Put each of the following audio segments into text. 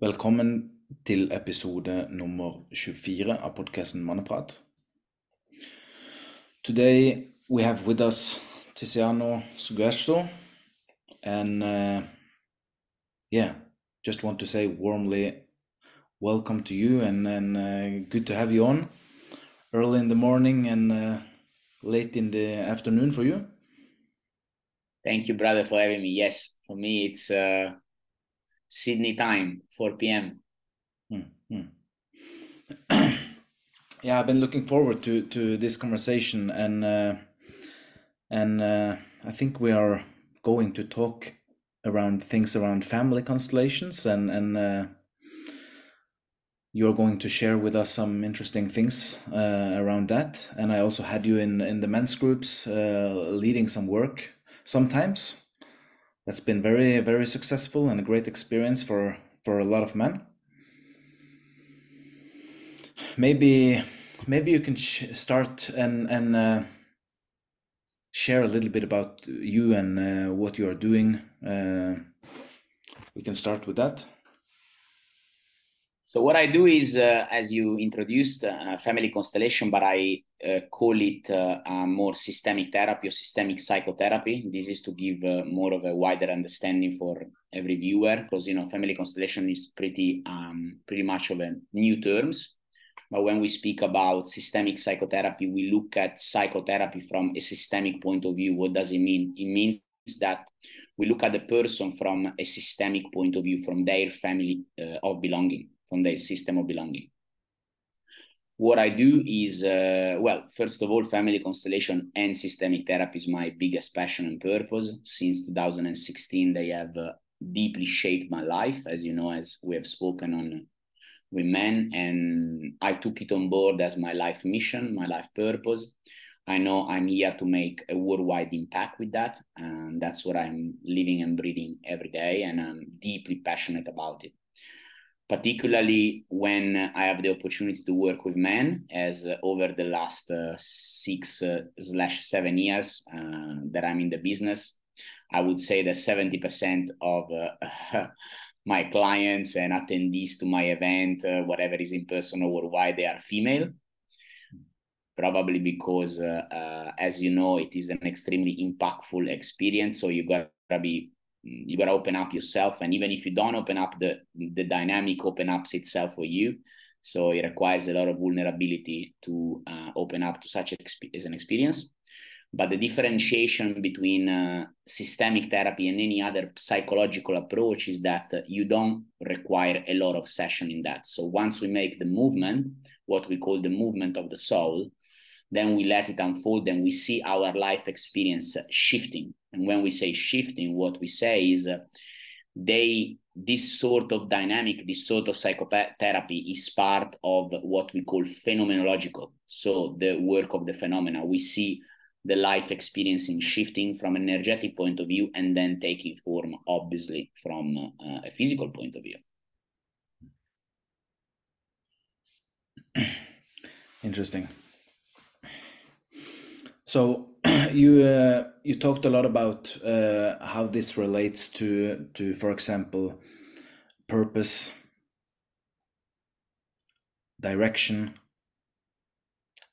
Velkommen til episode nummer 24 av podkasten Manneprat. Today we have with us Tiziano Sguerso, and uh, yeah, just want to say warmly welcome to you and, and uh, good to have you on early in the morning and uh, late in the afternoon for you. Thank you, brother, for having me. Yes, for me it's uh, Sydney time, 4 p.m. yeah, I've been looking forward to to this conversation, and uh, and uh, I think we are going to talk around things around family constellations, and and uh, you're going to share with us some interesting things uh, around that. And I also had you in in the men's groups, uh, leading some work sometimes. That's been very very successful and a great experience for for a lot of men. Maybe maybe you can start and and uh, share a little bit about you and uh, what you are doing. Uh, we can start with that. So what I do is, uh, as you introduced, uh, family constellation, but I uh, call it uh, more systemic therapy or systemic psychotherapy. This is to give uh, more of a wider understanding for every viewer, because you know family constellation is pretty um, pretty much of a new terms. But when we speak about systemic psychotherapy, we look at psychotherapy from a systemic point of view. What does it mean? It means that we look at the person from a systemic point of view, from their family uh, of belonging from the system of belonging. What I do is, uh, well, first of all, family constellation and systemic therapy is my biggest passion and purpose. Since 2016, they have uh, deeply shaped my life, as you know, as we have spoken on with men, and I took it on board as my life mission, my life purpose. I know I'm here to make a worldwide impact with that, and that's what I'm living and breathing every day, and I'm deeply passionate about it particularly when I have the opportunity to work with men, as uh, over the last uh, six uh, slash seven years uh, that I'm in the business, I would say that seventy percent of uh, my clients and attendees to my event, uh, whatever is in person or worldwide, they are female. Probably because, as you know, it is an extremely impactful experience. So you gotta be you got to open up yourself and even if you don't open up the the dynamic open ups itself for you. So it requires a lot of vulnerability to uh, open up to such as an experience. But the differentiation between uh, systemic therapy and any other psychological approach is that you don't require a lot of session in that. So once we make the movement what we call the movement of the soul then we let it unfold and we see our life experience shifting and when we say shifting, what we say is uh, they this sort of dynamic, this sort of psychotherapy is part of what we call phenomenological. So the work of the phenomena. We see the life experiencing shifting from an energetic point of view and then taking form, obviously, from uh, a physical point of view. Interesting. So you uh, you talked a lot about uh, how this relates to to for example purpose direction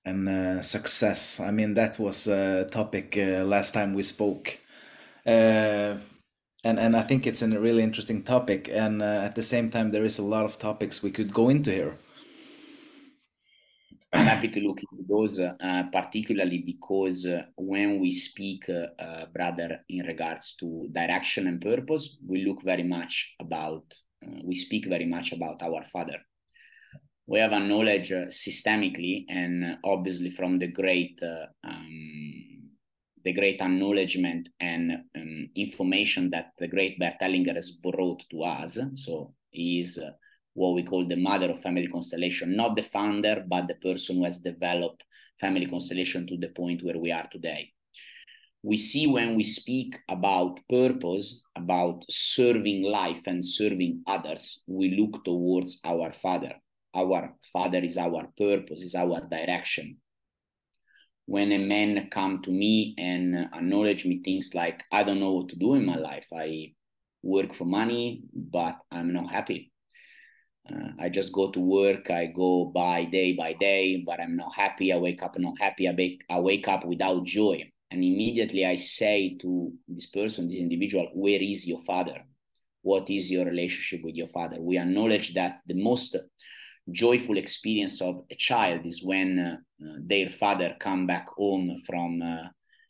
and uh, success. I mean that was a topic uh, last time we spoke. Uh, and and i think it's a really interesting topic and uh, at the same time there is a lot of topics we could go into here I'm happy to look into those, uh, particularly because uh, when we speak, uh, uh brother, in regards to direction and purpose, we look very much about, uh, we speak very much about our Father. We have a knowledge uh, systemically and obviously from the great, um, the great acknowledgement and um, information that the great Bert Hellinger has brought to us. So he is what we call the mother of family constellation, not the founder, but the person who has developed family constellation to the point where we are today. We see when we speak about purpose, about serving life and serving others, we look towards our Father. Our Father is our purpose, is our direction. When a man come to me and acknowledge me things like, I don't know what to do in my life. I work for money, but I'm not happy Uh, I just go to work. I go by day by day, but I'm not happy. I wake up not happy. I wake, I wake up without joy. And immediately I say to this person, this individual, where is your father? What is your relationship with your father? We acknowledge that the most joyful experience of a child is when uh, their father come back home from uh,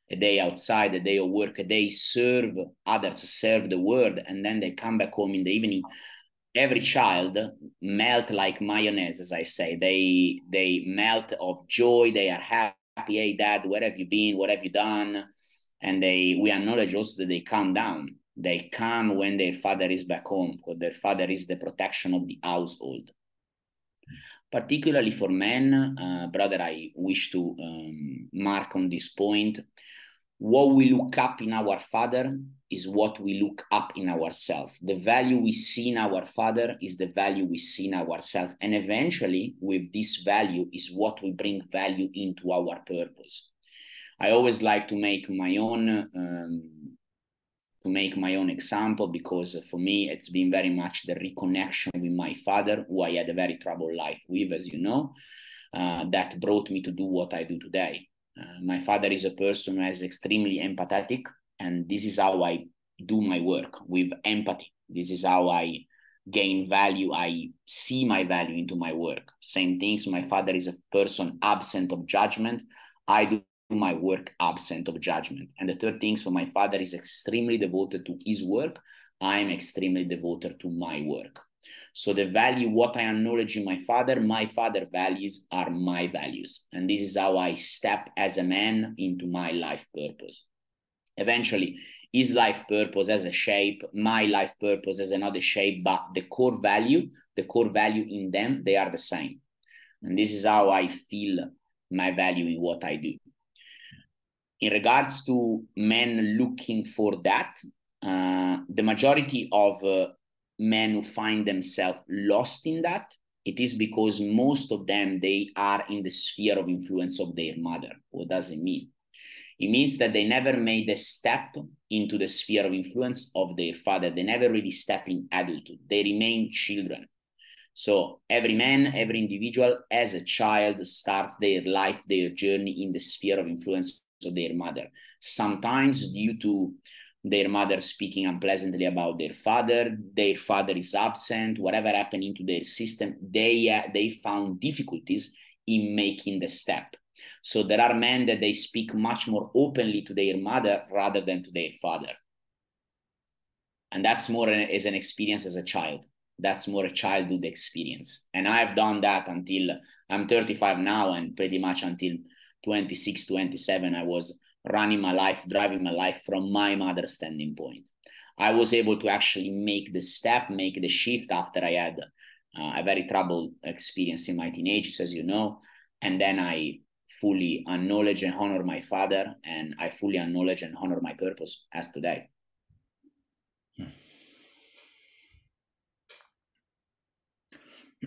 a day outside, a day of work, a day serve others, serve the world, and then they come back home in the evening every child melt like mayonnaise as i say. They they melt of joy they are happy hey dad where have you been? What have you done? And they we acknowledge also that they calm down. They come when their father is back home because their father is the protection of the household. Particularly for men uh, brother i wish to um, mark on this point. What we look up in our father is what we look up in ourselves. The value we see in our father is the value we see in ourselves. And eventually, with this value, is what we bring value into our purpose. I always like to make my own um, to make my own example because for me it's been very much the reconnection with my father, who I had a very troubled life with, as you know, uh, that brought me to do what I do today. Uh, my father is a person who is extremely empathetic, and this is how I do my work with empathy. This is how I gain value. I see my value into my work. Same things. My father is a person absent of judgment. I do my work absent of judgment. And the third things for my father is extremely devoted to his work. I'm extremely devoted to my work. So the value, what I acknowledge in my father, my father values are my values. And this is how I step as a man into my life purpose. Eventually, his life purpose as a shape, my life purpose as another shape, but the core value, the core value in them, they are the same. And this is how I feel my value in what I do. In regards to men looking for that, uh, the majority of uh, men who find themselves lost in that it is because most of them they are in the sphere of influence of their mother what does it mean it means that they never made a step into the sphere of influence of their father. They never really step in adulthood. They remain children. So every man every individual as a child starts their life their journey in the sphere of influence of their mother. Sometimes due to their mother speaking unpleasantly about their father their father is absent whatever happened into their system they uh, they found difficulties in making the step so there are men that they speak much more openly to their mother rather than to their father and that's more an, as an experience as a child that's more a childhood experience and i've done that until i'm 35 now and pretty much until 26 27 i was running my life, driving my life from my mother's standing point. I was able to actually make the step, make the shift after I had uh, a very troubled experience in my teenage, as you know. And then I fully acknowledge and honor my father, and I fully acknowledge and honor my purpose as today.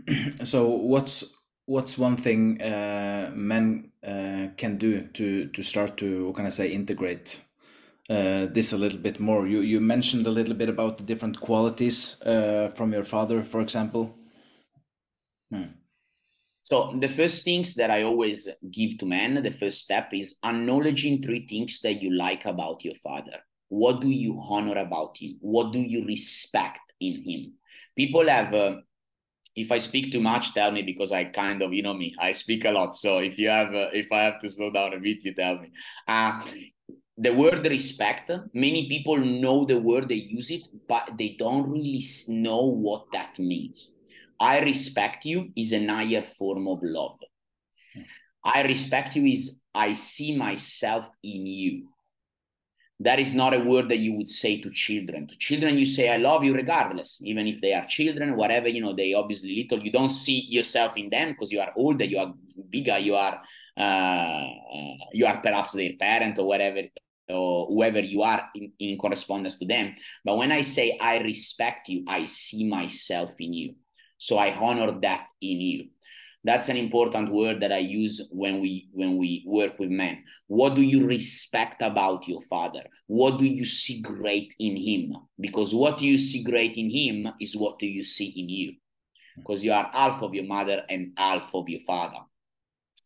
so what's what's one thing uh, men uh, can do to to start to what can I say integrate uh, this a little bit more? You you mentioned a little bit about the different qualities uh, from your father, for example. Hmm. So the first things that I always give to men, the first step is acknowledging three things that you like about your father. What do you honor about him? What do you respect in him? People have uh, if I speak too much, tell me because I kind of, you know me, I speak a lot. So if you have, uh, if I have to slow down a bit, you tell me. Uh, the word respect, many people know the word, they use it, but they don't really know what that means. I respect you is an higher form of love. I respect you is I see myself in you. That is not a word that you would say to children. To children you say i love you regardless. Even if they are children whatever you know they obviously little you don't see yourself in them because you are older you are bigger you are uh, you are perhaps their parent or whatever or whoever you are in, in correspondence to them. But when i say i respect you i see myself in you so i honor that in you. That's an important word that i use when we when we work with men. What do you respect about your father? What do you see great in him? Because what you see great in him is what do you see in you. Because you are half of your mother and half of your father.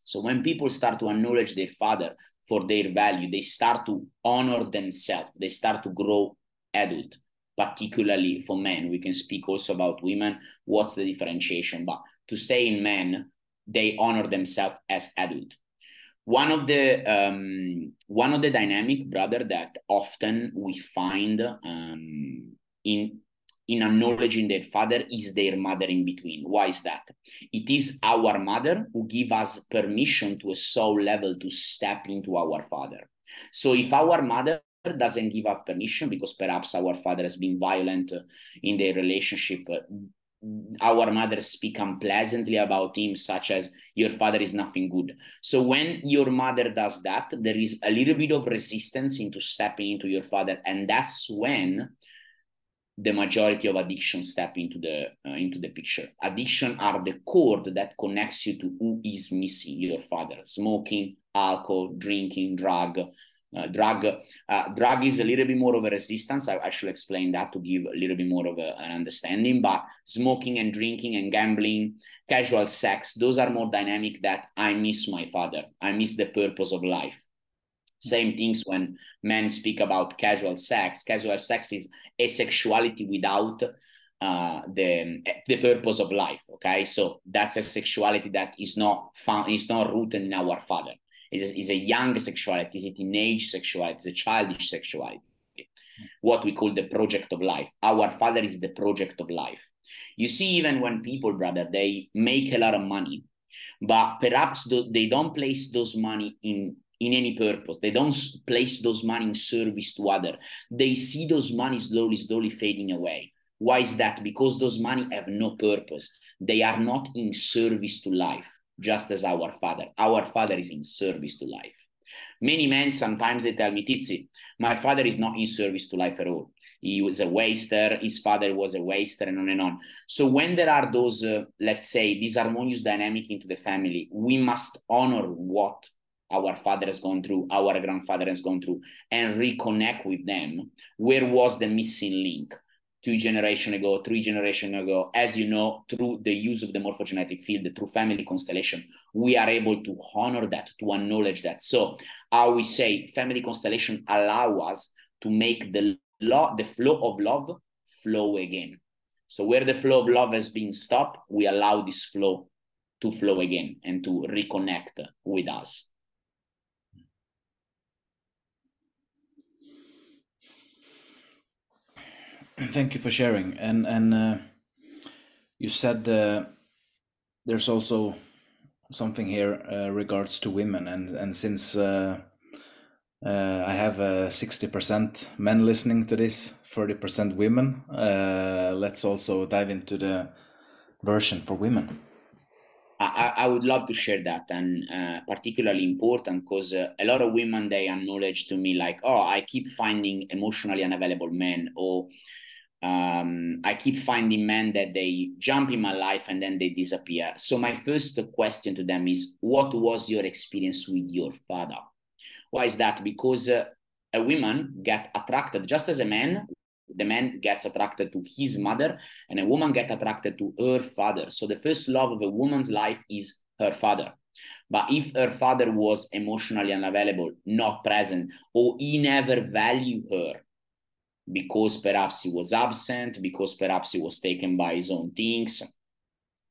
So when people start to acknowledge their father for their value, they start to honor themselves, they start to grow adult, particularly for men. We can speak also about women. What's the differentiation? But to stay in men, they honor themselves as adult. One of the um, one of the dynamic, brother, that often we find um, in in acknowledging their father is their mother in between. Why is that? It is our mother who give us permission to a soul level to step into our father. So if our mother doesn't give up permission because perhaps our father has been violent in their relationship, our mothers speak unpleasantly about him, such as your father is nothing good. So when your mother does that, there is a little bit of resistance into stepping into your father, and that's when the majority of addiction step into the uh, into the picture. Addiction are the cord that connects you to who is missing your father. Smoking, alcohol, drinking, drug. Uh, drug uh, drug is a little bit more of a resistance. I, I, should explain that to give a little bit more of a, an understanding. But smoking and drinking and gambling, casual sex, those are more dynamic. That I miss my father. I miss the purpose of life. Same things when men speak about casual sex. Casual sex is a sexuality without uh, the the purpose of life. Okay, so that's a sexuality that is not found, is not rooted in our father. Is is a young sexuality, is a teenage sexuality, is a childish sexuality. What we call the project of life. Our father is the project of life. You see, even when people, brother, they make a lot of money, but perhaps they don't place those money in in any purpose. They don't place those money in service to other. They see those money slowly, slowly fading away. Why is that? Because those money have no purpose. They are not in service to life, just as our father. Our father is in service to life. Many men sometimes they tell me, Tizi, my father is not in service to life at all. He was a waster, his father was a waster, and on and on. So when there are those, uh, let's say, disharmonious dynamic into the family, we must honor what our father has gone through, our grandfather has gone through, and reconnect with them. Where was the missing link? Two generation ago, three generation ago, as you know, through the use of the morphogenetic field, through family constellation, we are able to honor that, to acknowledge that. So, how we say family constellation allow us to make the law, the flow of love flow again. So where the flow of love has been stopped, we allow this flow to flow again and to reconnect with us. Thank you for sharing. And and uh, you said uh, there's also something here uh, regards to women, and and since uh, uh, I have uh, sixty percent men listening to this, thirty percent women, let's also dive into the version for women. I, I would love to share that, and particularly important because a lot of women they acknowledge to me like, "Oh, I keep finding emotionally unavailable men," or um, I keep finding men that they jump in my life and then they disappear. So my first question to them is, what was your experience with your father? Why is that? Because uh, a woman get attracted just as a man. The man gets attracted to his mother, and a woman get attracted to her father. So the first love of a woman's life is her father. But if her father was emotionally unavailable, not present, or he never valued her, because perhaps he was absent, because perhaps he was taken by his own things.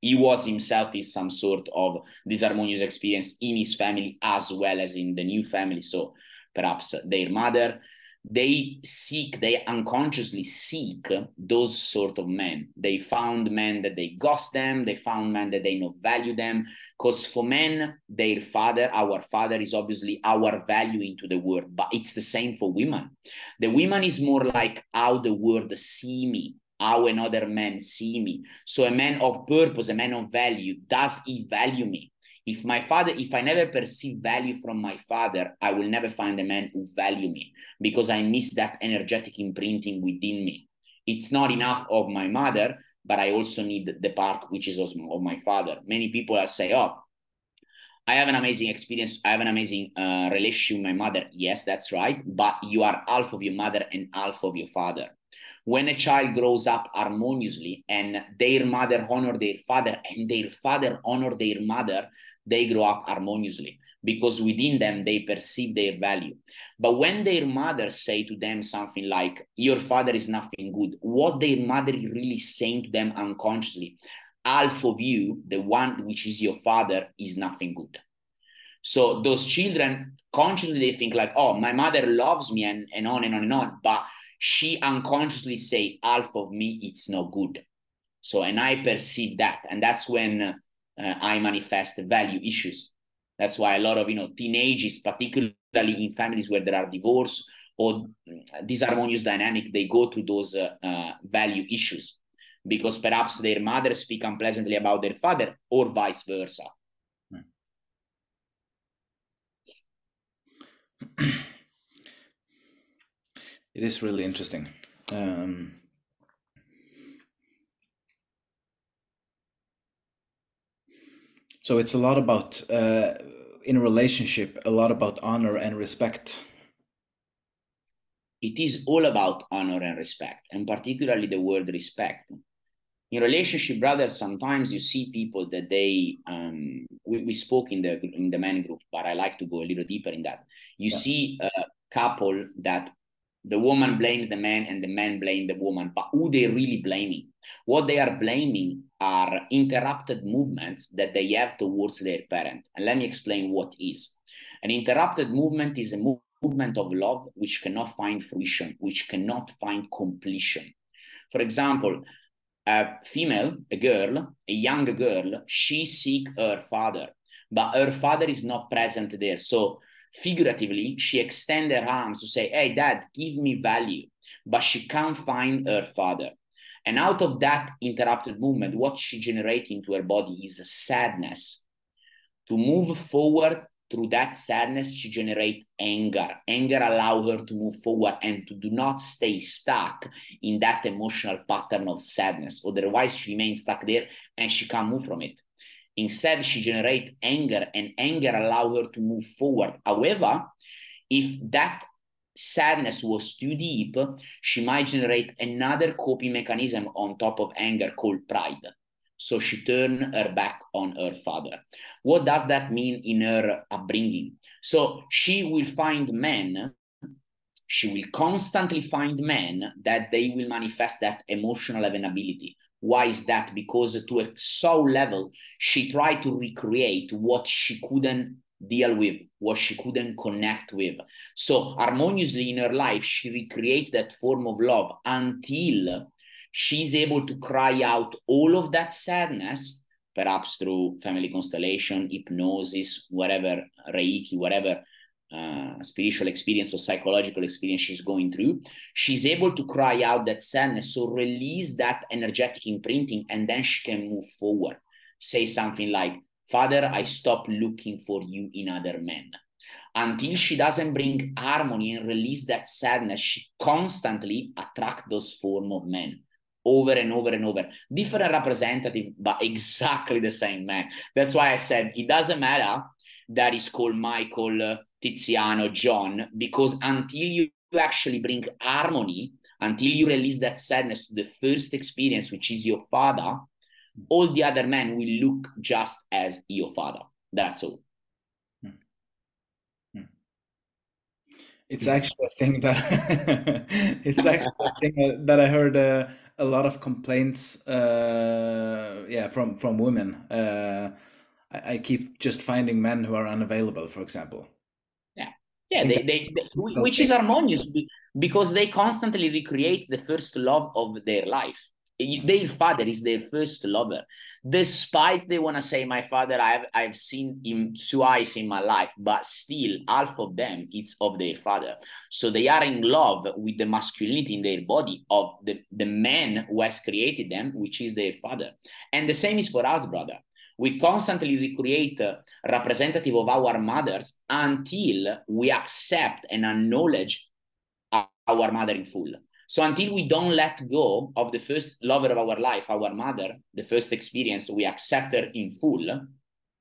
He was himself is some sort of disharmonious experience in his family as well as in the new family. So perhaps their mother, they seek, they unconsciously seek those sort of men. They found men that they ghost them, they found men that they not value them. Because for men, their father, our father, is obviously our value into the world, but it's the same for women. The women is more like how the world see me, how another man see me. So a man of purpose, a man of value, does he value me? If my father, if I never perceive value from my father, I will never find a man who value me because I miss that energetic imprinting within me. It's not enough of my mother, but I also need the part which is of my father. Many people are say, "Oh, I have an amazing experience. I have an amazing uh, relationship with my mother." Yes, that's right. But you are half of your mother and half of your father. When a child grows up harmoniously and their mother honor their father and their father honor their mother, they grow up harmoniously because within them they perceive their value. But when their mother say to them something like, your father is nothing good, what their mother is really saying to them unconsciously, half of you, the one which is your father, is nothing good. So those children consciously they think like, oh, my mother loves me and, and on and on and on. But she unconsciously say, half of me, it's not good. So, and I perceive that. And that's when uh, uh, I manifest value issues. That's why a lot of, you know, teenagers, particularly in families where there are divorce or disharmonious dynamic, they go through those uh, uh, value issues because perhaps their mother speak unpleasantly about their father or vice versa. it is really interesting. Um, so it's a lot about uh, in a relationship, a lot about honor and respect. It is all about honor and respect, and particularly the word respect in relationship brothers sometimes you see people that they um we, we spoke in the in the men group but i like to go a little deeper in that you yeah. see a couple that the woman blames the man and the man blame the woman but who they really blaming what they are blaming are interrupted movements that they have towards their parent and let me explain what is an interrupted movement is a movement of love which cannot find fruition which cannot find completion for example a female, a girl, a young girl, she seek her father, but her father is not present there. So figuratively, she extend her arms to say, hey, dad, give me value, but she can't find her father. And out of that interrupted movement, what she generates into her body is a sadness. To move forward through that sadness, she generates anger. Anger allow her to move forward and to do not stay stuck in that emotional pattern of sadness. Otherwise, she remains stuck there and she can't move from it. Instead, she generates anger and anger allow her to move forward. However, if that sadness was too deep, she might generate another coping mechanism on top of anger called pride so she turned her back on her father. What does that mean in her upbringing? So she will find men, she will constantly find men that they will manifest that emotional availability. Why is that? Because to a soul level, she tried to recreate what she couldn't deal with, what she couldn't connect with. So harmoniously in her life, she recreates that form of love until she's able to cry out all of that sadness, perhaps through family constellation, hypnosis, whatever, Reiki, whatever uh, spiritual experience or psychological experience she's going through, she's able to cry out that sadness. So release that energetic imprinting and then she can move forward. Say something like, Father, I stop looking for you in other men. Until she doesn't bring harmony and release that sadness, she constantly attract those form of men over and over and over. Different representative, but exactly the same man. That's why I said it doesn't matter that is called Michael, Tiziano, John, because until you actually bring harmony, until you release that sadness to the first experience, which is your father, all the other men will look just as your father. That's all. Hmm. Hmm. It's actually a thing that it's actually a thing that I heard uh, a lot of complaints uh, yeah from from women uh, I, I, keep just finding men who are unavailable for example yeah yeah they, they, they which is harmonious because they constantly recreate the first love of their life their father is their first lover. Despite they want to say my father i've i've seen him twice in my life but still half of them is of their father. So they are in love with the masculinity in their body of the the man who has created them which is their father. And the same is for us brother. We constantly recreate a representative of our mothers until we accept and acknowledge our mother in full so until we don't let go of the first lover of our life, our mother, the first experience, we accept her in full,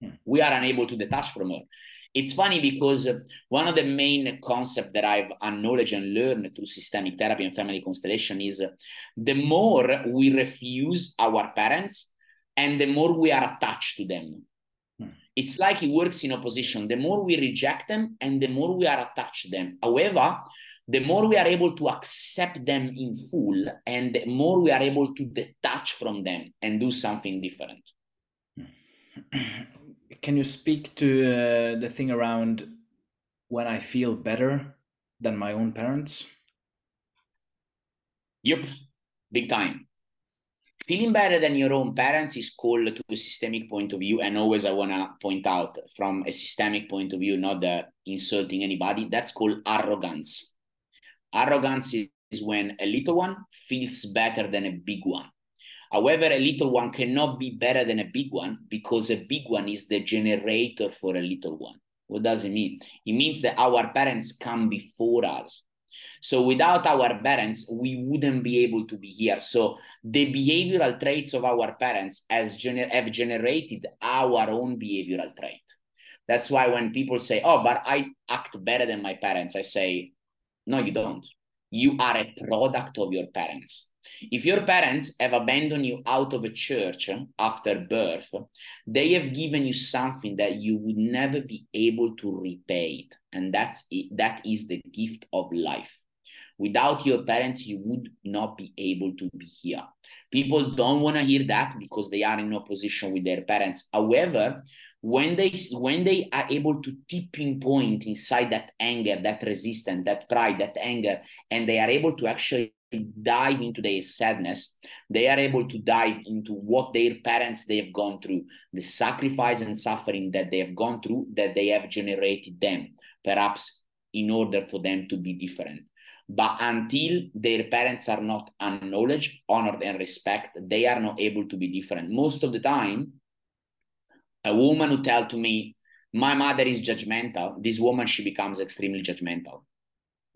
hmm. we are unable to detach from her. it's funny because one of the main concepts that I've acknowledged and learned through systemic therapy and family constellation is the more we refuse our parents and the more we are attached to them. Hmm. It's like it works in opposition. The more we reject them and the more we are attached to them. However, the more we are able to accept them in full and the more we are able to detach from them and do something different. can you speak to uh, the thing around when I feel better than my own parents? Yep, big time. Feeling better than your own parents is called to a systemic point of view. And always I want to point out from a systemic point of view, not the insulting anybody, that's called arrogance. Arrogance is when a little one feels better than a big one. However, a little one cannot be better than a big one because a big one is the generator for a little one. What does it mean? It means that our parents come before us. So without our parents, we wouldn't be able to be here. So the behavioral traits of our parents has gener- have generated our own behavioral trait. That's why when people say, "Oh, but I act better than my parents," I say, "No, you don't. You are a product of your parents. If your parents have abandoned you out of a church after birth, they have given you something that you would never be able to repay it. And that's it. That is the gift of life. Without your parents, you would not be able to be here. People don't want to hear that because they are in opposition with their parents. However, when they when they are able to tipping point inside that anger, that resistance, that pride, that anger, and they are able to actually dive into their sadness they are able to dive into what their parents they have gone through the sacrifice and suffering that they have gone through that they have generated them perhaps in order for them to be different. But until their parents are not acknowledged honored and respected they are not able to be different. Most of the time a woman who tell to me my mother is judgmental this woman she becomes extremely judgmental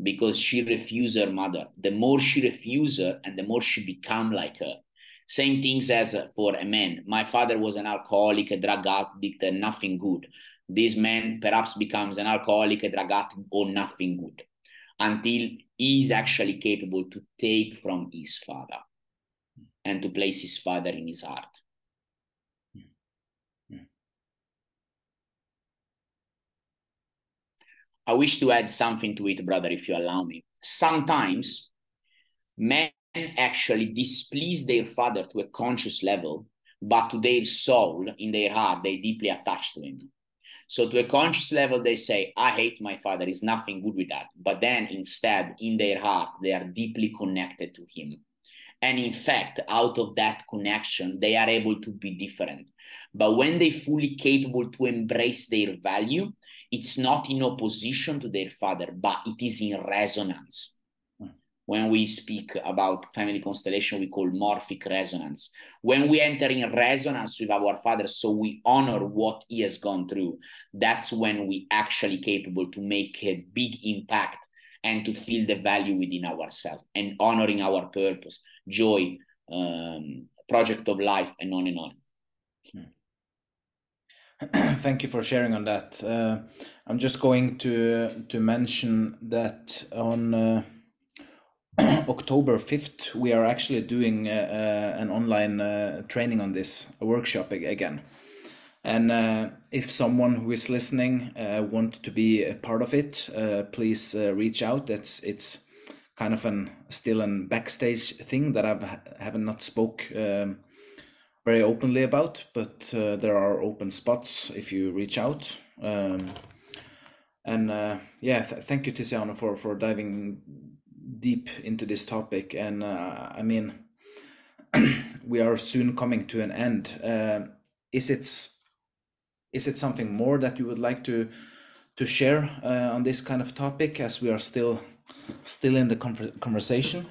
because she refused her mother. The more she refused her, and the more she become like her. Same things as for a man. My father was an alcoholic, a drug addict, and nothing good. This man perhaps becomes an alcoholic, a drug addict, or nothing good, until he is actually capable to take from his father and to place his father in his heart. I wish to add something to it, brother, if you allow me. Sometimes men actually displease their father to a conscious level, but to their soul, in their heart, they deeply attached to him. So to a conscious level, they say, I hate my father, there's nothing good with that. But then instead, in their heart, they are deeply connected to him. And in fact, out of that connection, they are able to be different. But when they fully capable to embrace their value, it's not in opposition to their father, but it is in resonance. When we speak about family constellation, we call morphic resonance. When we enter in resonance with our father, so we honor what he has gone through, that's when we actually capable to make a big impact and to feel the value within ourselves and honoring our purpose, joy, um, project of life, and on and on. Hmm. Thank you for sharing on that. Uh, I'm just going to to mention that on uh, October 5th, we are actually doing uh, uh an online uh, training on this, a workshop again. And uh, if someone who is listening want to be a part of it, please reach out. That's it's kind of an still an backstage thing that I've haven't not spoke. Um, very openly about, but uh, there are open spots if you reach out. Um, and uh, yeah, th- thank you, Tiziano, for for diving deep into this topic. And uh, I mean, we are soon coming to an end. Uh, is it is it something more that you would like to to share uh, on this kind of topic as we are still still in the conversation?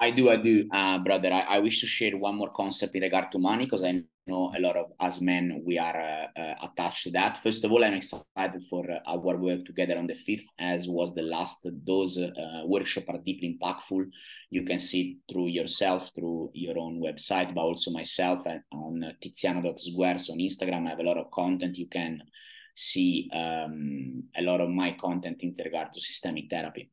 I do, I do, uh, brother. I, I, wish to share one more concept in regard to money because I know a lot of us men we are uh, uh, attached to that. First of all, I'm excited for uh, our work together on the fifth, as was the last. Those uh, workshops are deeply impactful. You can see through yourself, through your own website, but also myself on Tiziano.sguers on Instagram. I have a lot of content you can see um, a lot of my content in regard to systemic therapy.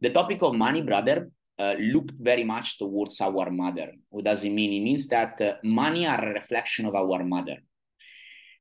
The topic of money, brother, uh, looked very much towards our mother. What does it mean? It means that uh, money are a reflection of our mother.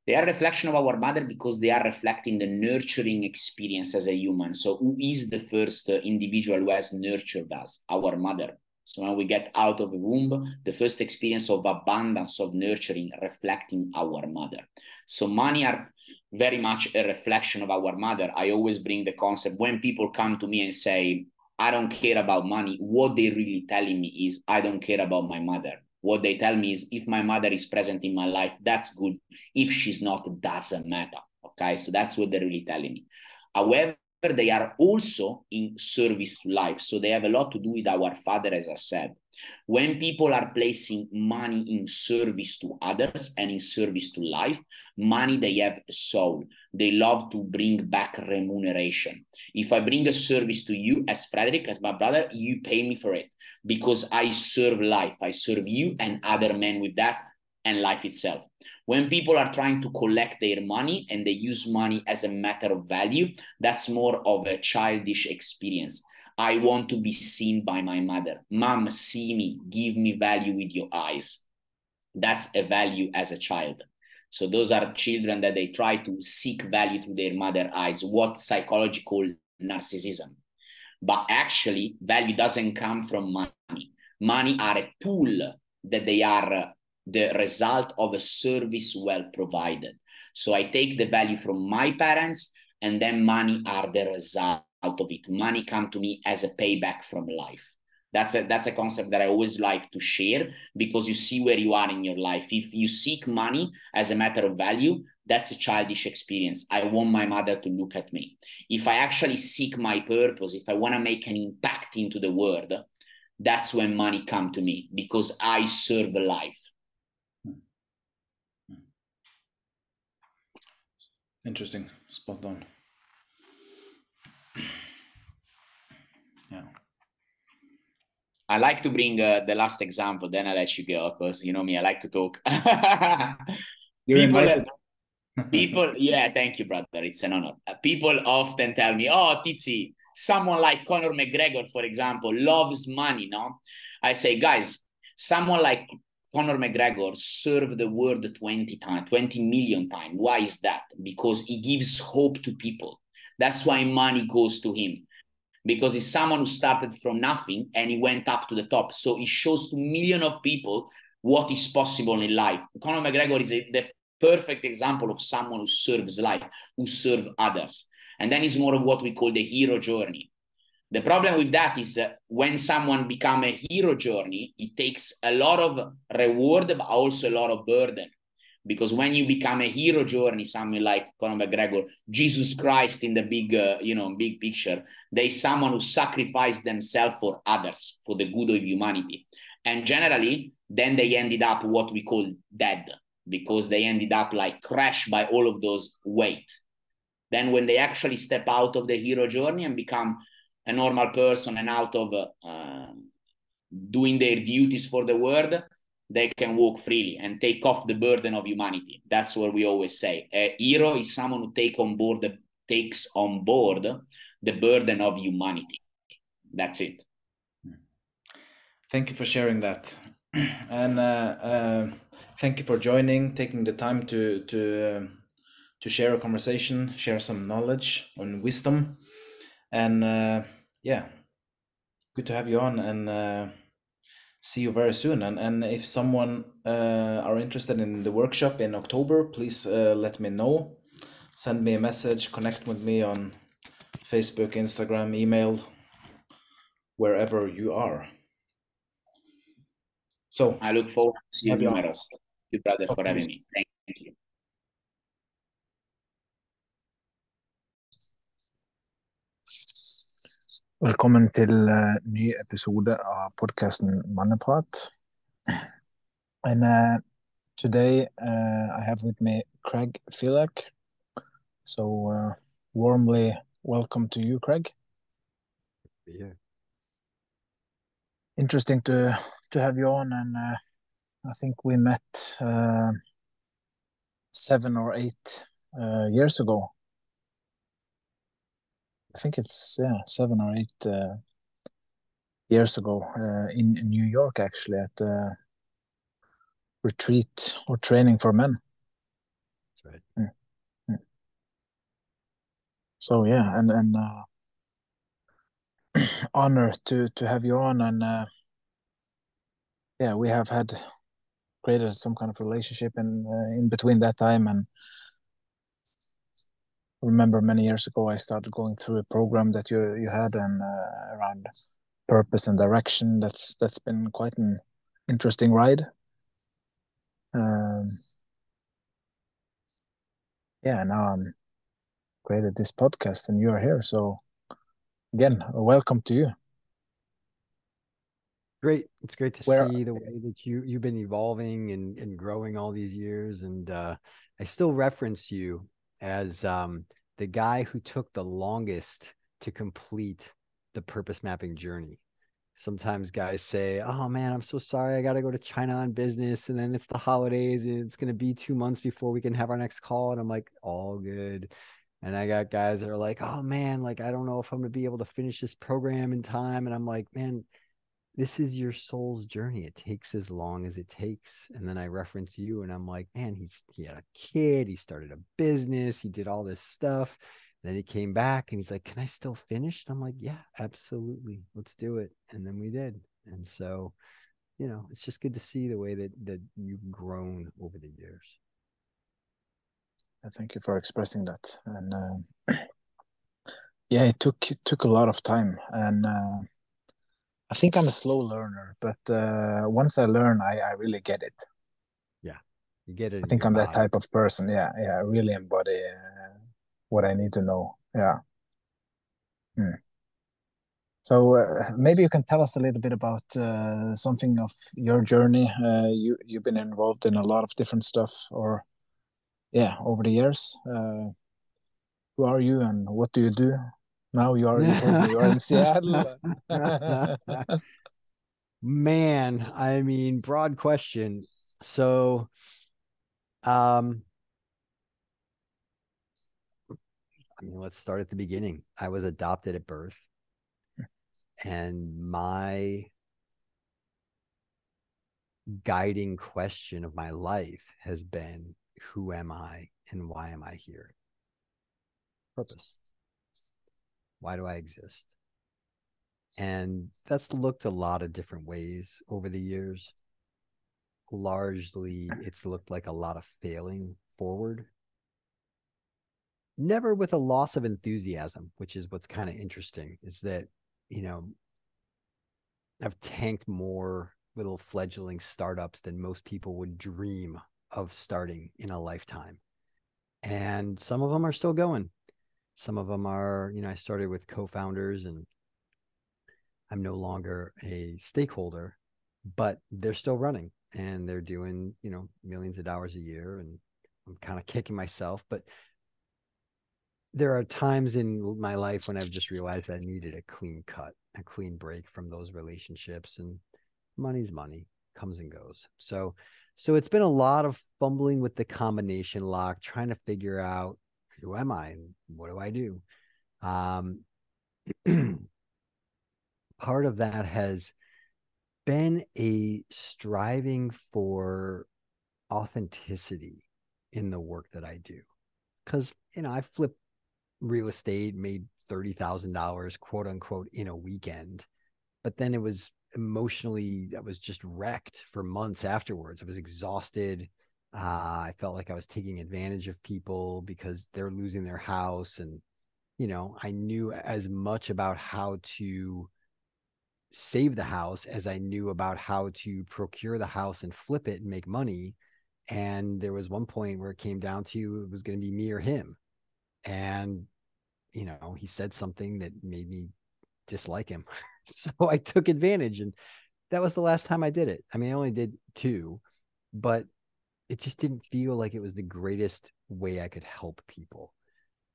They are a reflection of our mother because they are reflecting the nurturing experience as a human. So, who is the first uh, individual who has nurtured us? Our mother. So, when we get out of the womb, the first experience of abundance, of nurturing, reflecting our mother. So, money are very much a reflection of our mother. I always bring the concept when people come to me and say, I don't care about money, what they really telling me is, I don't care about my mother. What they tell me is if my mother is present in my life that's good. If she's not doesn't matter okay? So that's what they're really telling me. However they are also in service to life. So they have a lot to do with our father as i said. When people are placing money in service to others and in service to life money they have a soul they love to bring back remuneration if i bring a service to you as frederick as my brother you pay me for it because i serve life i serve you and other men with that and life itself when people are trying to collect their money and they use money as a matter of value that's more of a childish experience I want to be seen by my mother. Mom, see me, give me value with your eyes. That's a value as a child. So those are children that they try to seek value through their mother eyes, what psychology call narcissism. But actually, value doesn't come from money. Money are a tool that they are uh, the result of a service well provided. So I take the value from my parents, and then money are the result of it. Money come to me as a payback from life. That's a that's a concept that I always like to share because you see where you are in your life. If you seek money as a matter of value, that's a childish experience. I want my mother to look at me. If I actually seek my purpose, if I want to make an impact into the world, that's when money come to me because I serve life. Interesting. Spot on. Yeah. I like to bring uh, the last example, then I let you go because you know me, I like to talk. people, people, yeah, thank you, brother. It's an honor. Uh, people often tell me, "Oh, Tizi, someone like Conor McGregor, for example, loves money." No, I say, guys, someone like Conor McGregor served the world 20 times, 20 million times. Why is that? Because he gives hope to people. That's why money goes to him because he's someone who started from nothing and he went up to the top. So he shows to millions of people what is possible in life. Conor McGregor is a, the perfect example of someone who serves life, who serves others. And then it's more of what we call the hero journey. The problem with that is uh, when someone become a hero journey, it takes a lot of reward, but also a lot of burden. Because when you become a hero journey, something like Conor McGregor, Jesus Christ in the big, uh, you know, big picture, there's someone who sacrificed themselves for others, for the good of humanity. And generally, then they ended up what we call dead because they ended up like crushed by all of those weight. Then when they actually step out of the hero journey and become a normal person and out of uh, doing their duties for the world, they can walk freely and take off the burden of humanity. That's what we always say. A hero is someone who take on board the, takes on board the burden of humanity. That's it. Thank you for sharing that, and uh, uh, thank you for joining, taking the time to to uh, to share a conversation, share some knowledge and wisdom, and uh, yeah, good to have you on and uh, see you very soon. And and if someone uh, are interested in the workshop in October, please uh, let me know. Send me a message, connect with me on Facebook, Instagram, email, wherever you are. So I look forward to seeing you, Thank you, brother, for having me. Thank you. Velkommen til uh, ny episode av podkasten Manneprat. And uh, today uh, I have with me Craig Filak. So uh, warmly welcome to you, Craig. Yeah. Interesting to to have you on, and uh, I think we met uh, seven or eight uh, years ago. I think it's yeah seven or eight uh, years ago uh, in, in New York actually at the retreat or training for men. That's right. Mm. Mm. So yeah, and and uh, honor to to have you on, and uh, yeah, we have had created some kind of relationship in uh, in between that time and. Remember many years ago, I started going through a program that you you had and uh, around purpose and direction. That's that's been quite an interesting ride. Um, yeah, now I'm created this podcast and you are here. So again, welcome to you. Great. It's great to Where- see the way that you you've been evolving and and growing all these years. And uh, I still reference you as um, the guy who took the longest to complete the purpose mapping journey. Sometimes guys say, "Oh man, I'm so sorry. I got to go to China on business, and then it's the holidays, and it's going to be two months before we can have our next call." And I'm like, "All good." And I got guys that are like, "Oh man, like I don't know if I'm going to be able to finish this program in time." And I'm like, "Man, this is your soul's journey. It takes as long as it takes. And then I reference you and I'm like, man, he's he had a kid, he started a business, he did all this stuff. Then he came back and he's like, Can I still finish? And I'm like, Yeah, absolutely. Let's do it. And then we did. And so, you know, it's just good to see the way that that you've grown over the years. I thank you for expressing that. And uh, yeah, it took it took a lot of time, and uh, I think I'm a slow learner. But uh, once I learn, I, I really get it. Yeah, you get it. I think I'm that type of person. Yeah, yeah, I really embody uh, what I need to know. Yeah. Hmm. So uh, maybe you can tell us a little bit about uh, something of your journey. Uh, you you've been involved in a lot of different stuff, or yeah, over the years. Uh, who are you and what do you do? Now you are. You told me you are in Seattle. Man, I mean, broad question. So, um, I mean, let's start at the beginning. I was adopted at birth, and my guiding question of my life has been who am I and why am I here? Purpose. Why do I exist? And that's looked a lot of different ways over the years. Largely, it's looked like a lot of failing forward. Never with a loss of enthusiasm, which is what's kind of interesting, is that, you know, I've tanked more little fledgling startups than most people would dream of starting in a lifetime. And some of them are still going. Some of them are, you know, I started with co founders and I'm no longer a stakeholder, but they're still running and they're doing, you know, millions of dollars a year. And I'm kind of kicking myself. But there are times in my life when I've just realized I needed a clean cut, a clean break from those relationships. And money's money, comes and goes. So, so it's been a lot of fumbling with the combination lock, trying to figure out who am I and what do I do. Um, part of that has been a striving for authenticity in the work that I do. Because, you know, I flip real estate, made $30,000, quote unquote, in a weekend. But then it was emotionally, I was just wrecked for months afterwards. I was exhausted. Uh, I felt like I was taking advantage of people because they're losing their house. And, you know, I knew as much about how to save the house as I knew about how to procure the house and flip it and make money. And there was one point where it came down to it was going to be me or him. And, you know, he said something that made me dislike him. so I took advantage. And that was the last time I did it. I mean, I only did two, but it just didn't feel like it was the greatest way I could help people.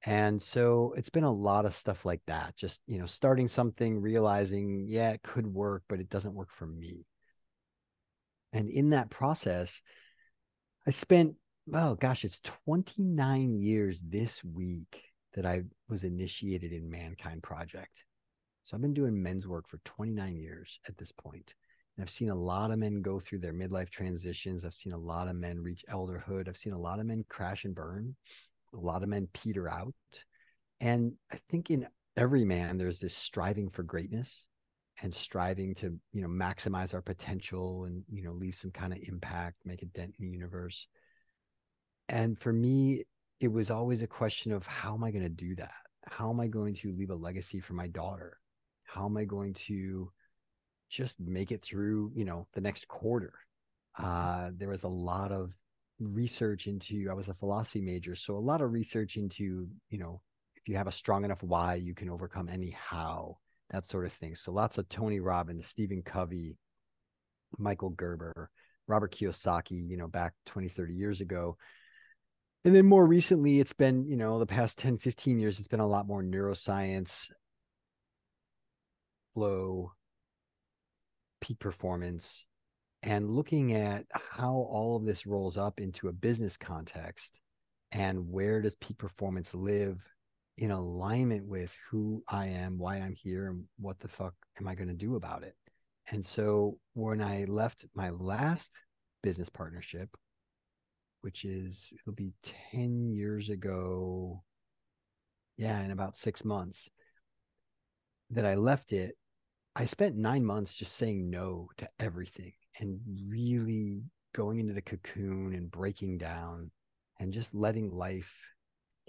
And so it's been a lot of stuff like that. Just, you know, starting something, realizing, yeah, it could work, but it doesn't work for me. And in that process, I spent well, gosh, it's 29 years this week that I was initiated in Mankind Project. So I've been doing men's work for 29 years at this point. And I've seen a lot of men go through their midlife transitions. I've seen a lot of men reach elderhood. I've seen a lot of men crash and burn, a lot of men peter out. And I think in every man, there's this striving for greatness and striving to, you know, maximize our potential and, you know, leave some kind of impact, make a dent in the universe. And for me, it was always a question of how am I going to do that? How am I going to leave a legacy for my daughter? How am I going to just make it through, you know, the next quarter? Uh, there was a lot of research into, I was a philosophy major. So a lot of research into, you know, if you have a strong enough why, you can overcome any how, that sort of thing. So lots of Tony Robbins, Stephen Covey, Michael Gerber, Robert Kiyosaki, you know, back 20, 30 years ago and then more recently it's been you know the past 10 15 years it's been a lot more neuroscience flow peak performance and looking at how all of this rolls up into a business context and where does peak performance live in alignment with who I am, why I'm here, and what the fuck am I going to do about it? And so when I left my last business partnership, which is it'll be 10 years ago yeah in about six months that i left it i spent nine months just saying no to everything and really going into the cocoon and breaking down and just letting life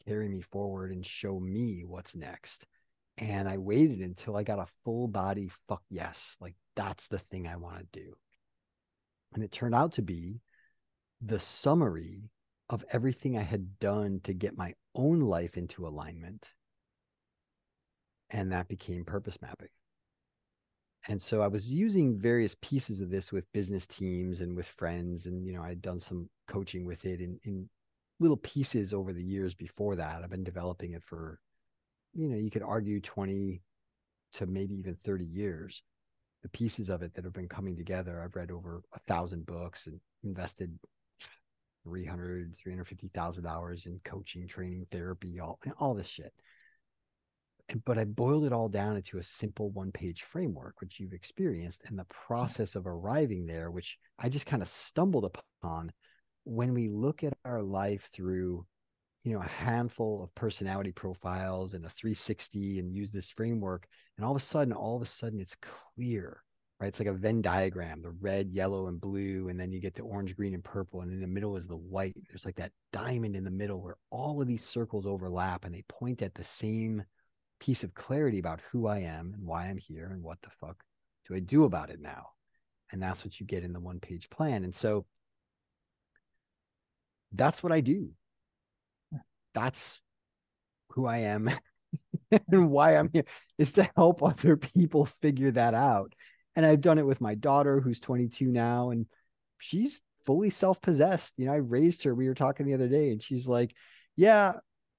carry me forward and show me what's next and i waited until i got a full body fuck yes like that's the thing i want to do and it turned out to be the summary of everything I had done to get my own life into alignment. And that became purpose mapping. And so I was using various pieces of this with business teams and with friends. And, you know, I'd done some coaching with it in, in little pieces over the years before that. I've been developing it for, you know, you could argue 20 to maybe even 30 years. The pieces of it that have been coming together. I've read over a thousand books and invested 300 350000 hours in coaching training therapy all all this shit but i boiled it all down into a simple one page framework which you've experienced and the mm. process of arriving there which i just kind of stumbled upon when we look at our life through you know a handful of personality profiles and a 360 and use this framework and all of a sudden all of a sudden it's clear right? It's like a Venn diagram, the red, yellow, and blue, and then you get the orange, green, and purple, and in the middle is the white. There's like that diamond in the middle where all of these circles overlap and they point at the same piece of clarity about who I am and why I'm here and what the fuck do I do about it now? And that's what you get in the one page plan. And so that's what I do. That's who I am and why I'm here is to help other people figure that out and I've done it with my daughter who's 22 now and she's fully self-possessed. You know, I raised her. We were talking the other day and she's like, "Yeah,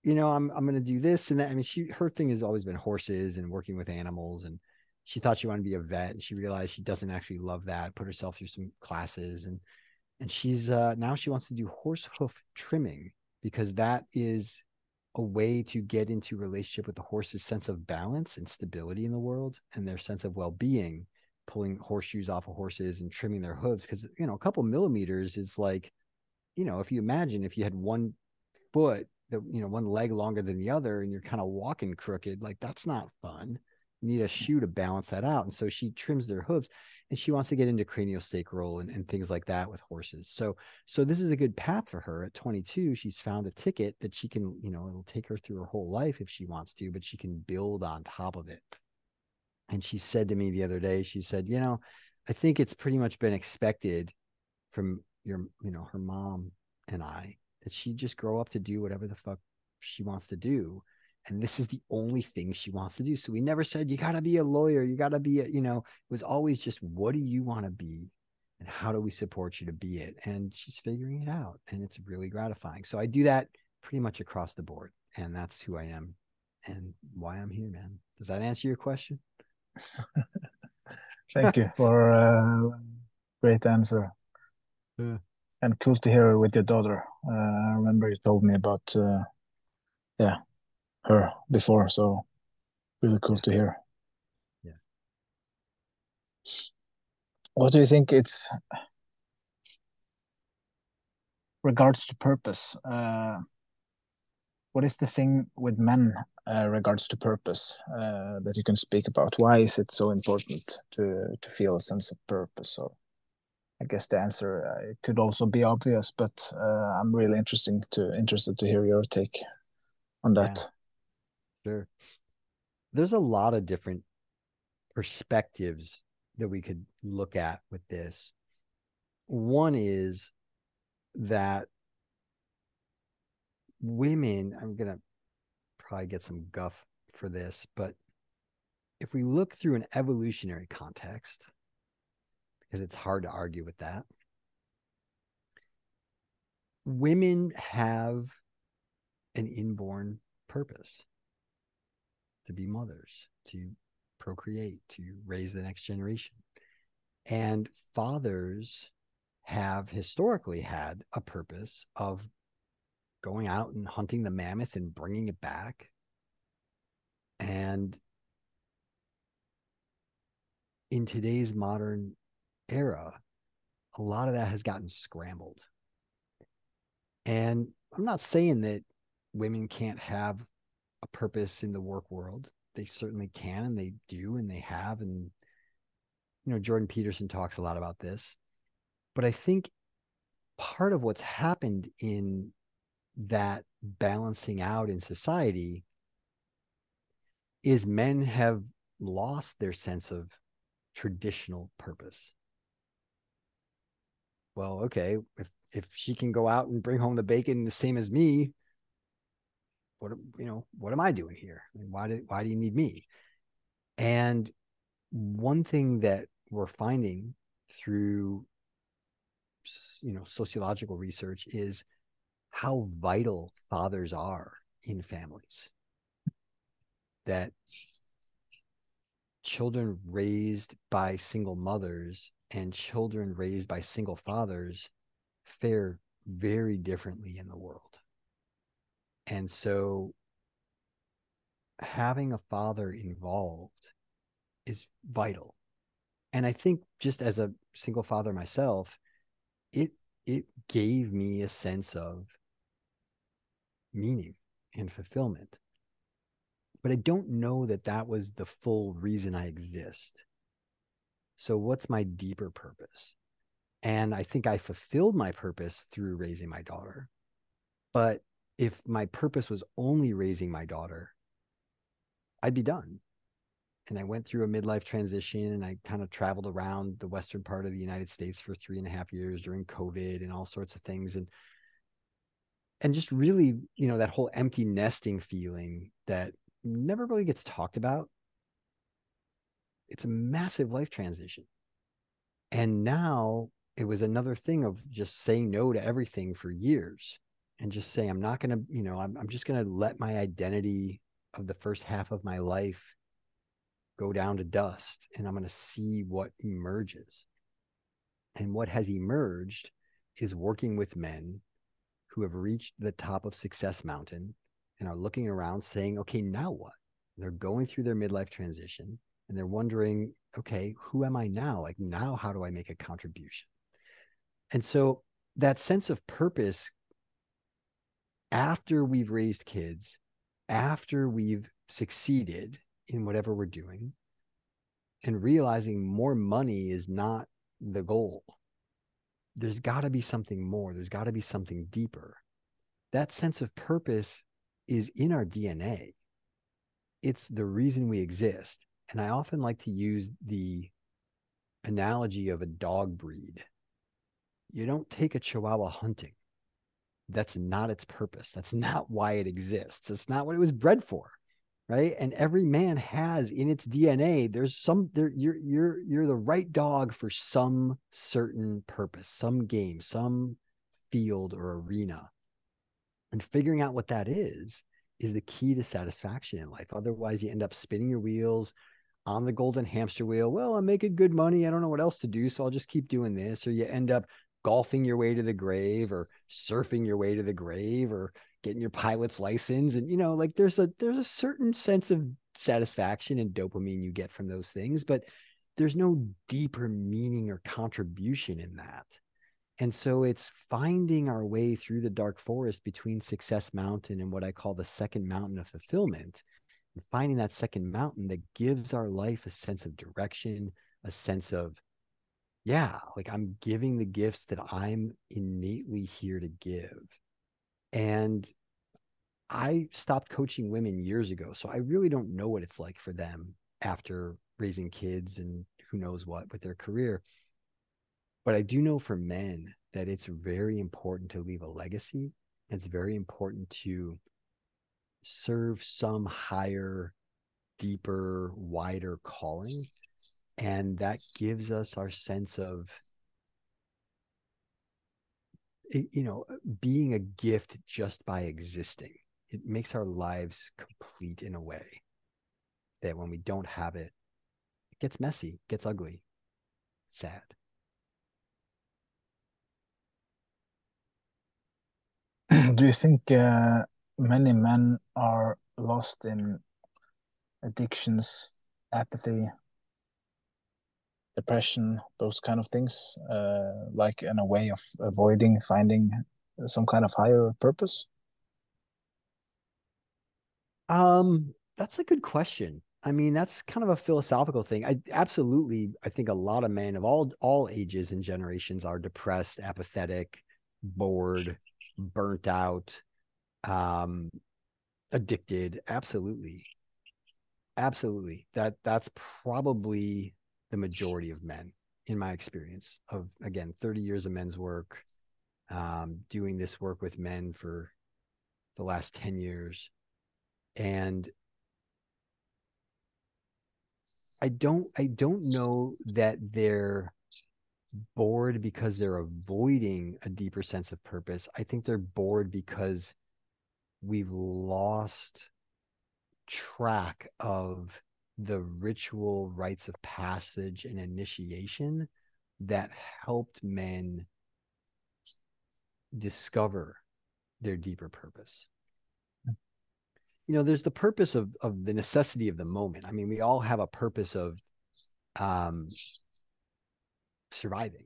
you know, I'm I'm going to do this and that." I mean, she her thing has always been horses and working with animals and she thought she wanted to be a vet and she realized she doesn't actually love that. Put herself through some classes and and she's uh now she wants to do horse hoof trimming because that is a way to get into relationship with the horse's sense of balance and stability in the world and their sense of well-being pulling horseshoes off of horses and trimming their hooves because you know a couple millimeters is like you know if you imagine if you had one foot that you know one leg longer than the other and you're kind of walking crooked like that's not fun. You need a mm. shoe to balance that out and so she trims their hooves and she wants to get into craniosacral and, and things like that with horses. So so this is a good path for her. At 22 she's found a ticket that she can you know it'll take her through her whole life if she wants to but she can build on top of it. And she said to me the other day, she said, you know, I think it's pretty much been expected from your, you know, her mom and I that she just grow up to do whatever the fuck she wants to do. And this is the only thing she wants to do. So we never said, you got to be a lawyer. You got to be a, you know, it was always just, what do you want to be? And how do we support you to be it? And she's figuring it out. And it's really gratifying. So I do that pretty much across the board. And that's who I am and why I'm here, man. Does that answer your question? Thank you for a great answer. Yeah. And cool to hear with your daughter. Uh, I remember you told me about, uh, yeah, her before. So really cool to hear. Yeah. What do you think it's regards to purpose? Uh, what is the thing with men uh, regards to purpose uh, that you can speak about? Why is it so important to to feel a sense of purpose? Or I guess the answer uh, it could also be obvious, but uh, I'm really interesting to interested to hear your take on that. Yeah. Sure. There's a lot of different perspectives that we could look at with this. One is that women, I'm going to probably get some guff for this, but if we look through an evolutionary context, because it's hard to argue with that, women have an inborn purpose to be mothers, to procreate, to raise the next generation. And fathers have historically had a purpose of going out and hunting the mammoth and bringing it back. And in today's modern era, a lot of that has gotten scrambled. And I'm not saying that women can't have a purpose in the work world. They certainly can and they do and they have. And, you know, Jordan Peterson talks a lot about this. But I think part of what's happened in that balancing out in society is men have lost their sense of traditional purpose. Well, okay, if if she can go out and bring home the bacon the same as me, what you know, what am I doing here? I mean, why do why do you need me? And one thing that we're finding through you know sociological research is how vital fathers are in families. That children raised by single mothers and children raised by single fathers fare very differently in the world. And so having a father involved is vital. And I think just as a single father myself, it it gave me a sense of meaning and fulfillment. But I don't know that that was the full reason I exist. So, what's my deeper purpose? And I think I fulfilled my purpose through raising my daughter. But if my purpose was only raising my daughter, I'd be done. And I went through a midlife transition and I kind of traveled around the western part of the United States for three and a half years during COVID and all sorts of things. And and just really, you know, that whole empty nesting feeling that never really gets talked about. It's a massive life transition. And now it was another thing of just saying no to everything for years and just saying, I'm not going to, you know, I'm, I'm just going to let my identity of the first half of my life go down to dust and I'm going to see what emerges. And what has emerged is working with men who have reached the top of Success Mountain and are looking around saying, okay, now what? They're going through their midlife transition and they're wondering, okay, who am I now? Like, now, how do I make a contribution? And so that sense of purpose after we've raised kids, after we've succeeded in whatever we're doing, and realizing more money is not the goal there's got to be something more. There's got to be something deeper. That sense of purpose is in our DNA. It's the reason we exist. And I often like to use the analogy of a dog breed. You don't take a chihuahua hunting. That's not its purpose. That's not why it exists. It's not what it was bred for right and every man has in its dna there's some there you're you're you're the right dog for some certain purpose some game some field or arena and figuring out what that is is the key to satisfaction in life otherwise you end up spinning your wheels on the golden hamster wheel well i'm making good money. I don't know what else to do so i'll just keep doing this. Or you end up golfing your way to the grave or surfing your way to the grave or getting your pilot's license. And you know like there's a there's a certain sense of satisfaction and dopamine you get from those things but there's no deeper meaning or contribution in that. And so it's finding our way through the dark forest between success mountain and what i call the second mountain of fulfillment and finding that second mountain that gives our life a sense of direction a sense of yeah like i'm giving the gifts that i'm innately here to give and I stopped coaching women years ago. So I really don't know what it's like for them after raising kids and who knows what with their career. But I do know for men that it's very important to leave a legacy. It's very important to serve some higher, deeper, wider calling. And that gives us our sense of you know being a gift just by existing it makes our lives complete in a way that when we don't have it it gets messy gets ugly sad do you think uh, many men are lost in addictions apathy depression, those kind of things, uh, like in a way of avoiding finding some kind of higher purpose? Um, that's a good question. I mean, that's kind of a philosophical thing. I absolutely, I think a lot of men of all all ages and generations are depressed, apathetic, bored, burnt out, um, addicted. Absolutely, absolutely. That that's probably the majority of men in my experience of again 30 years of men's work um, doing this work with men for the last 10 years and i don't i don't know that they're bored because they're avoiding a deeper sense of purpose i think they're bored because we've lost track of the ritual rites of passage and initiation that helped men discover their deeper purpose. You know there's the purpose of of the necessity of the moment. I mean we all have a purpose of um surviving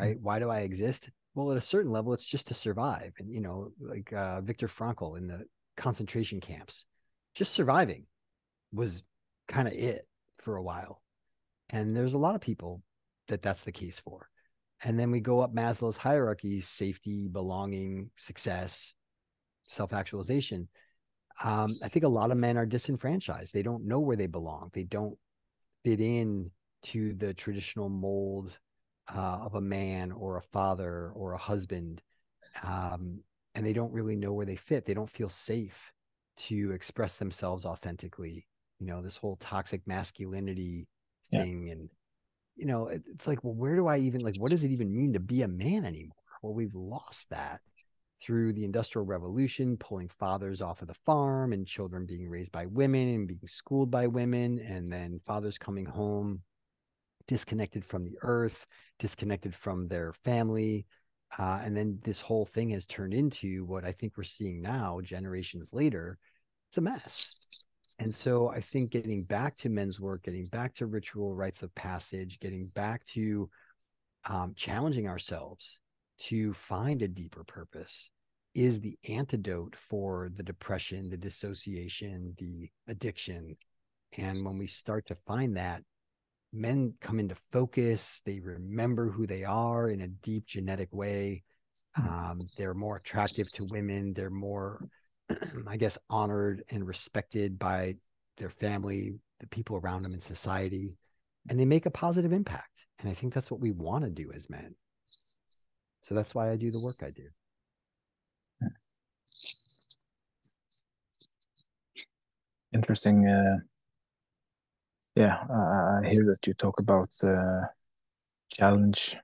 right? Why do i exist well at a certain level it's just to survive and you know like uh viktor frankl in the concentration camps just surviving was kind of it for a while. And there's a lot of people that that's the case for. And then we go up Maslow's hierarchy safety, belonging, success, self actualization. Um, I think a lot of men are disenfranchised. They don't know where they belong. They don't fit in to the traditional mold uh, of a man or a father or a husband. Um, and they don't really know where they fit. They don't feel safe to express themselves authentically you know this whole toxic masculinity thing yeah. and you know it, it's like well where do i even like what does it even mean to be a man anymore well we've lost that through the industrial revolution pulling fathers off of the farm and children being raised by women and being schooled by women and then fathers coming home disconnected from the earth disconnected from their family uh, and then this whole thing has turned into what i think we're seeing now generations later it's a mess and so I think getting back to men's work, getting back to ritual rites of passage, getting back to um, challenging ourselves to find a deeper purpose is the antidote for the depression, the dissociation, the addiction. And when we start to find that, men come into focus, they remember who they are in a deep genetic way. Um, they're more attractive to women, they're more I guess, honored and respected by their family, the people around them in society, and they make a positive impact. And I think that's what we want to do as men. So that's why I do the work I do. Interesting. Uh, yeah, uh, I hear that you talk about uh, challenge,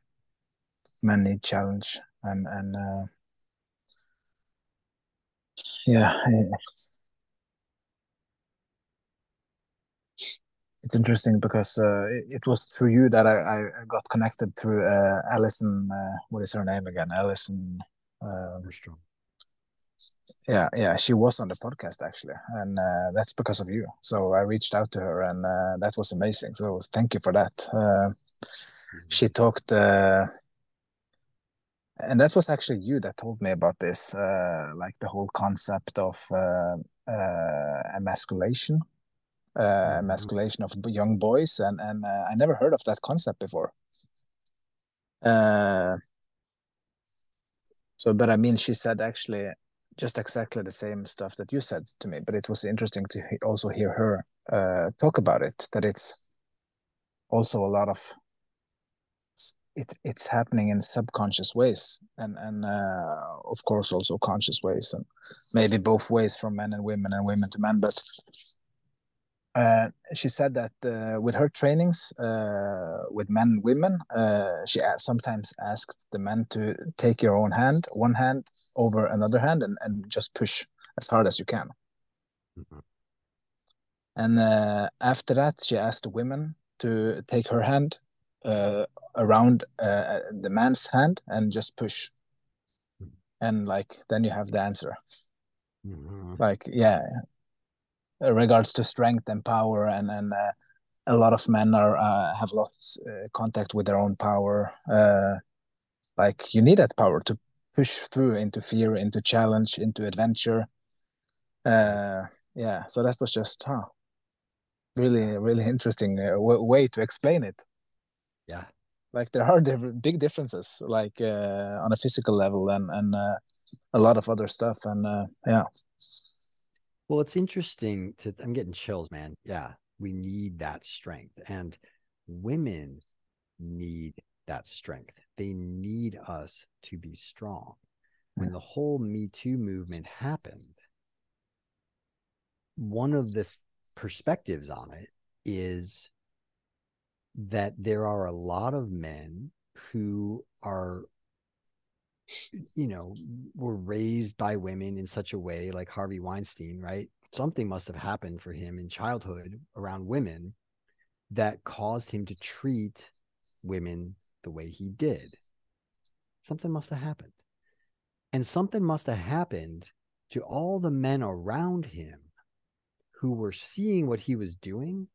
many challenge, and and uh, yeah it's interesting because uh, it, was through you that I, I got connected through uh, Alison. Uh, what is her name again? Alison. Um, yeah, yeah, she was on the podcast actually, and uh, that's because of you. So I reached out to her, and uh, that was amazing. So thank you for that. Uh, she talked, and that was actually you that told me about this, like the whole concept of emasculation uh, mm-hmm. emasculation of young boys, and and uh, I never heard of that concept before. Uh, so, but I mean, she said actually just exactly the same stuff that you said to me, but it was interesting to also hear her uh, talk about it. That it's also a lot of it, it's happening in subconscious ways and and uh, of course also conscious ways and maybe both ways from men and women and women to men but uh, she said that uh, with her trainings uh, with men and women, uh, she sometimes asked the men to take your own hand, one hand over another hand, and, and just push as hard as you can. Mm-hmm. And uh, after that, she asked the women to take her hand around the man's hand and just push. Mm-hmm. And like, then you have the answer. Mm-hmm. Like, yeah, regards to strength and power and and uh, a lot of men are uh, have lost uh, contact with their own power uh, like you need that power to push through into fear into challenge into adventure. Uh, yeah so that was just huh, really really interesting way to explain it. Yeah. Like there are big differences like on a physical level and and a lot of other stuff and yeah well, it's interesting to, I'm getting chills, man. Yeah, we need that strength. And women need that strength. They need us to be strong. When hmm. the whole Me Too movement happened, one of the perspectives on it is that there are a lot of men who are you know, were raised by women in such a way, like Harvey Weinstein, right? Something must have happened for him in childhood around women that caused him to treat women the way he did. Something must have happened. And something must have happened to all the men around him who were seeing what he was doing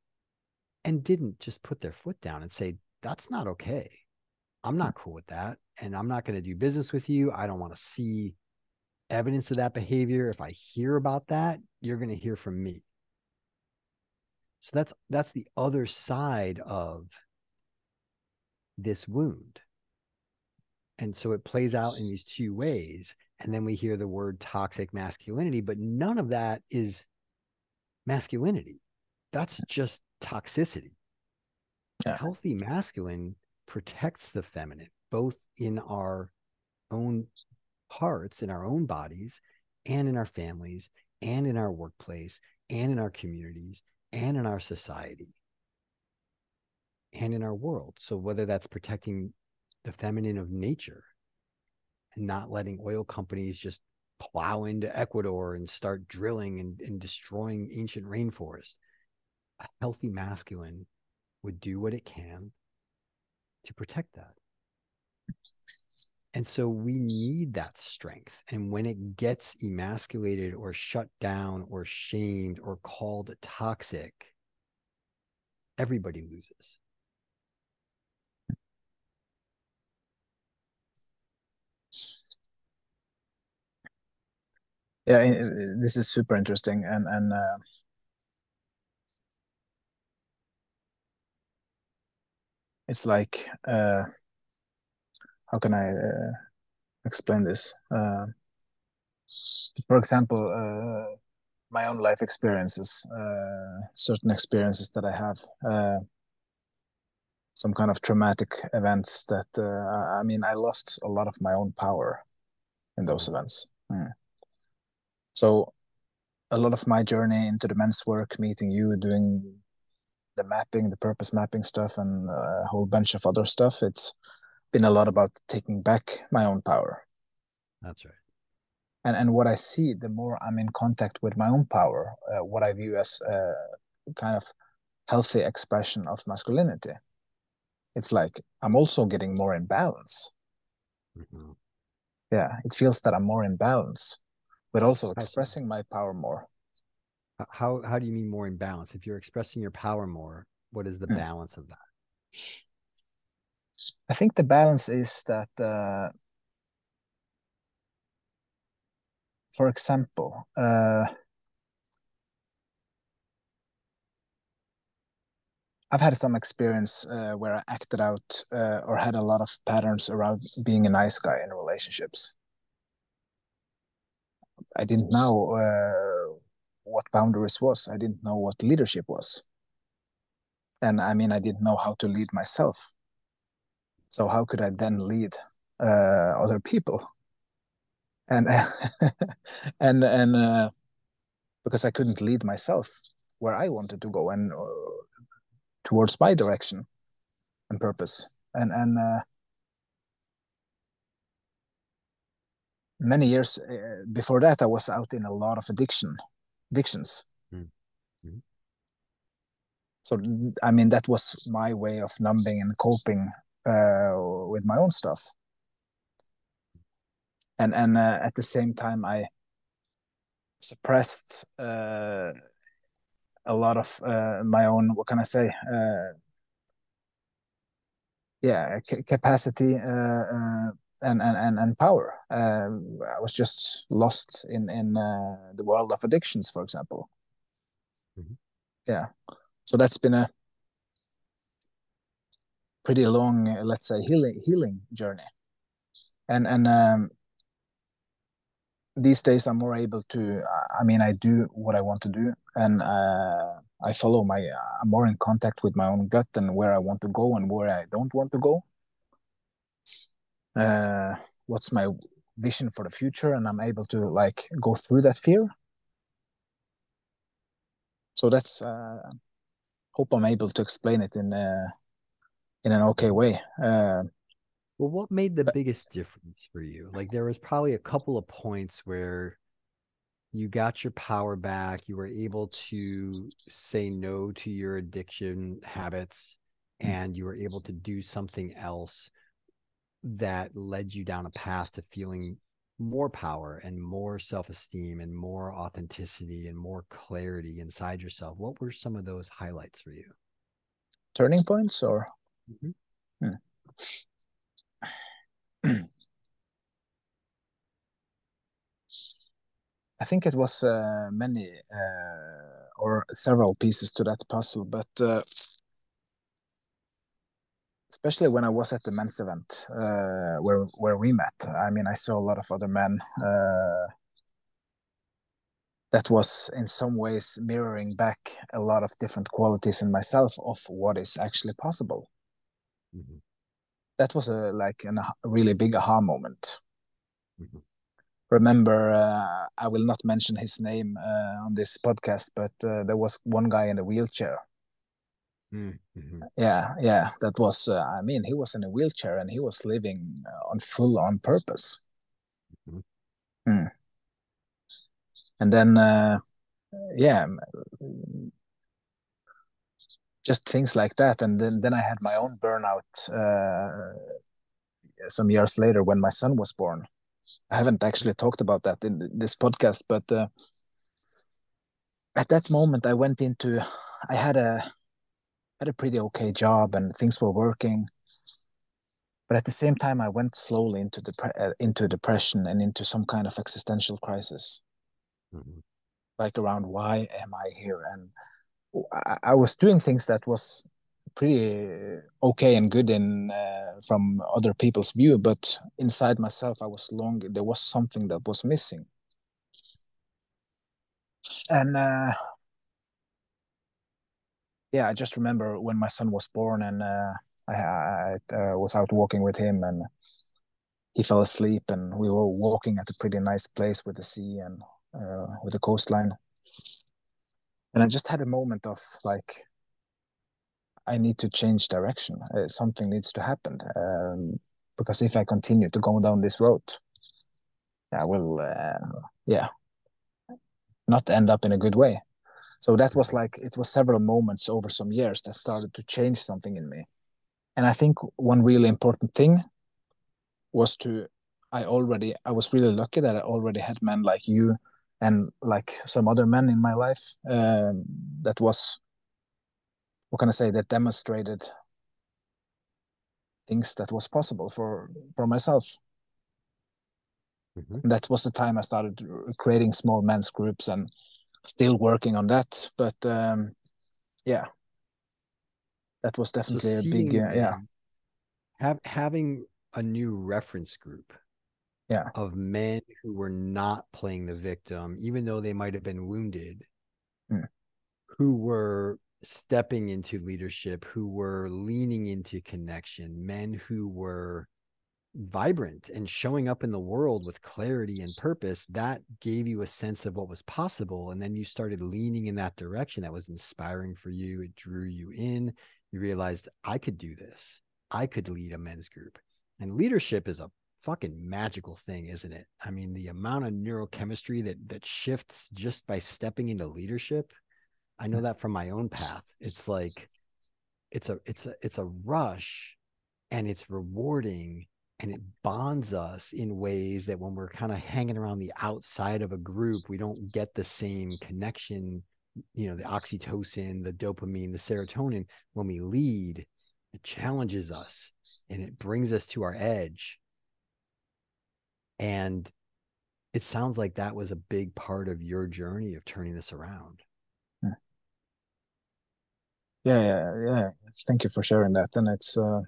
and didn't just put their foot down and say, that's not okay. I'm not cool with that and I'm not going to do business with you. I don't want to see evidence of that behavior. If I hear about that, you're going to hear from me. So that's that's the other side of this wound. And so it plays out in these two ways. And then we hear the word toxic masculinity, but none of that is masculinity. That's just toxicity. Yeah. Healthy masculine protects the feminine both in our own hearts, in our own bodies, and in our families, and in our workplace, and in our communities, and in our society, and in our world. So, whether that's protecting the feminine of nature and not letting oil companies just plow into Ecuador and start drilling and, and destroying ancient rainforest, a healthy masculine would do what it can to protect that. And so we need that strength. And when it gets emasculated or shut down or shamed or called toxic, everybody loses. Yeah, this is super interesting, and and uh, it's like uh, how can I uh, explain this? Uh, for example, uh, my own life experiences, uh, certain experiences that I have, uh, some kind of traumatic events that uh, I mean, I lost a lot of my own power in those events. Mm. So, a lot of my journey into the men's work, meeting you, doing the mapping, the purpose mapping stuff, and a whole bunch of other stuff. It's been a lot about taking back my own power. That's right. And and what I see, the more I'm in contact with my own power, uh, what I view as a kind of healthy expression of masculinity. It's like I'm also getting more in balance. Mm-hmm. Yeah, it feels that I'm more in balance, but also expressing my power more. How how do you mean more in balance? If you're expressing your power more, what is the hmm. balance of that? I think the balance is that, uh, for example, uh, I've had some experience uh, where I acted out uh, or had a lot of patterns around being a nice guy in relationships. I didn't know uh, what boundaries was. I didn't know what leadership was. And I mean, I didn't know how to lead myself. So how could I then lead uh, other people? And and and uh, because I couldn't lead myself where I wanted to go and uh, towards my direction and purpose, and and uh, many years uh, before that, I was out in a lot of addiction, addictions. Mm -hmm. So I mean, that was my way of numbing and coping uh, with my own stuff and and uh, at the same time i suppressed uh, a lot of uh, my own what can i say uh, yeah capacity uh, uh, and, and and power um, i was just lost in in the world of addictions for example mm -hmm. yeah so that's been a pretty long, uh, let's say, healing healing journey. And and um, these days I'm more able to. I mean, I do what I want to do, and uh, I follow my. I'm more in contact with my own gut and where I want to go and where I don't want to go. Uh, what's my vision for the future, and I'm able to like go through that fear. So that's. Uh, hope I'm able to explain it in. Uh, in an okay way. Uh, well, what made the biggest difference for you? Like there was probably a couple of points where you got your power back, you were able to say no to your addiction habits, mm. and you were able to do something else that led you down a path to feeling more power and more self-esteem and more authenticity and more clarity inside yourself. What were some of those highlights for you? Turning points or Mm-hmm. I think it was uh, many uh, or several pieces to that puzzle, but uh, especially when I was at the men's event uh, where where we met. I mean, I saw a lot of other men uh, that was in some ways mirroring back a lot of different qualities in myself of what is actually possible. Mm-hmm. That was a like an, a really big aha moment. Mm-hmm. Remember, uh, I will not mention his name uh, on this podcast, but uh, there was one guy in a wheelchair. Mm-hmm. Yeah, yeah, that was. Uh, I mean, he was in a wheelchair and he was living uh, on full on purpose. Mm-hmm. Mm. And then, uh, yeah, just things like that and then then i had my own burnout uh, some years later when my son was born i haven't actually talked about that in this podcast but uh, at that moment i went into i had a had a pretty okay job and things were working. But at the same time i went slowly into the uh, into depression and into some kind of existential crisis. Mm-hmm. like around why am i here? And I, was doing things that was pretty okay and good in uh, from other people's view but inside myself i was long there was something that was missing. And uh, yeah i just remember when my son was born and uh, i, I uh, was out walking with him and he fell asleep and we were walking at a pretty nice place with the sea and uh, with the coastline and I just had a moment of like, I need to change direction. Uh, something needs to happen um, because if I continue to go down this road, I will, uh, yeah, not end up in a good way. So that was like it was several moments over some years that started to change something in me. And I think one really important thing was to I already I was really lucky that I already had men like you and like some other men in my life um, that was what can I say that demonstrated things that was possible for for myself. Mm-hmm. That was the time I started creating small men's groups and still working on that. But um, yeah, that was definitely so a big uh, yeah. Have having a new reference group yeah of men who were not playing the victim even though they might have been wounded mm. who were stepping into leadership who were leaning into connection men who were vibrant and showing up in the world with clarity and purpose that gave you a sense of what was possible and then you started leaning in that direction that was inspiring for you it drew you in you realized i could do this i could lead a men's group and leadership is a fucking magical thing, isn't it? I mean, the amount of neurochemistry that that shifts just by stepping into leadership. I know mm. that from my own path. It's like it's a it's a it's a rush and it's rewarding and it bonds us in ways that when we're kind of hanging around the outside of a group, we don't get the same connection, you know, the oxytocin, the dopamine, the serotonin. When we lead, it challenges us and it brings us to our edge and it sounds like that was a big part of your journey of turning this around. Yeah, yeah, yeah. Thank you for sharing that. And it's uh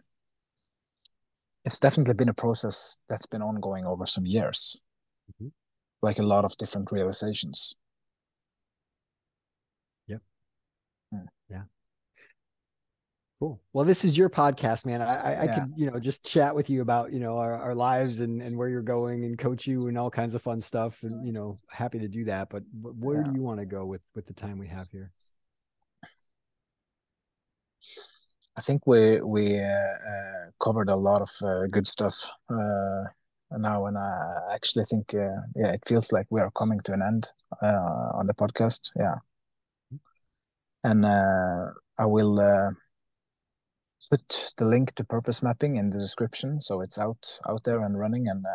it's definitely been a process that's been ongoing over some years. Mm-hmm. Like a lot of different realizations. Yep. Hmm. Yeah. Cool. Well, this is your podcast, man. I, I, yeah. Could, you know, just chat with you about, you know, our, our lives and, and where you're going and coach you and all kinds of fun stuff. And, you know, happy to do that. But where yeah. do you want to go with, with the time we have here? I think we, we uh, uh, covered a lot of uh, good stuff uh, now. And I actually think, uh, yeah, it feels like we are coming to an end uh, on the podcast. Yeah. And I will, put the link to purpose mapping in the description so it's out out there and running and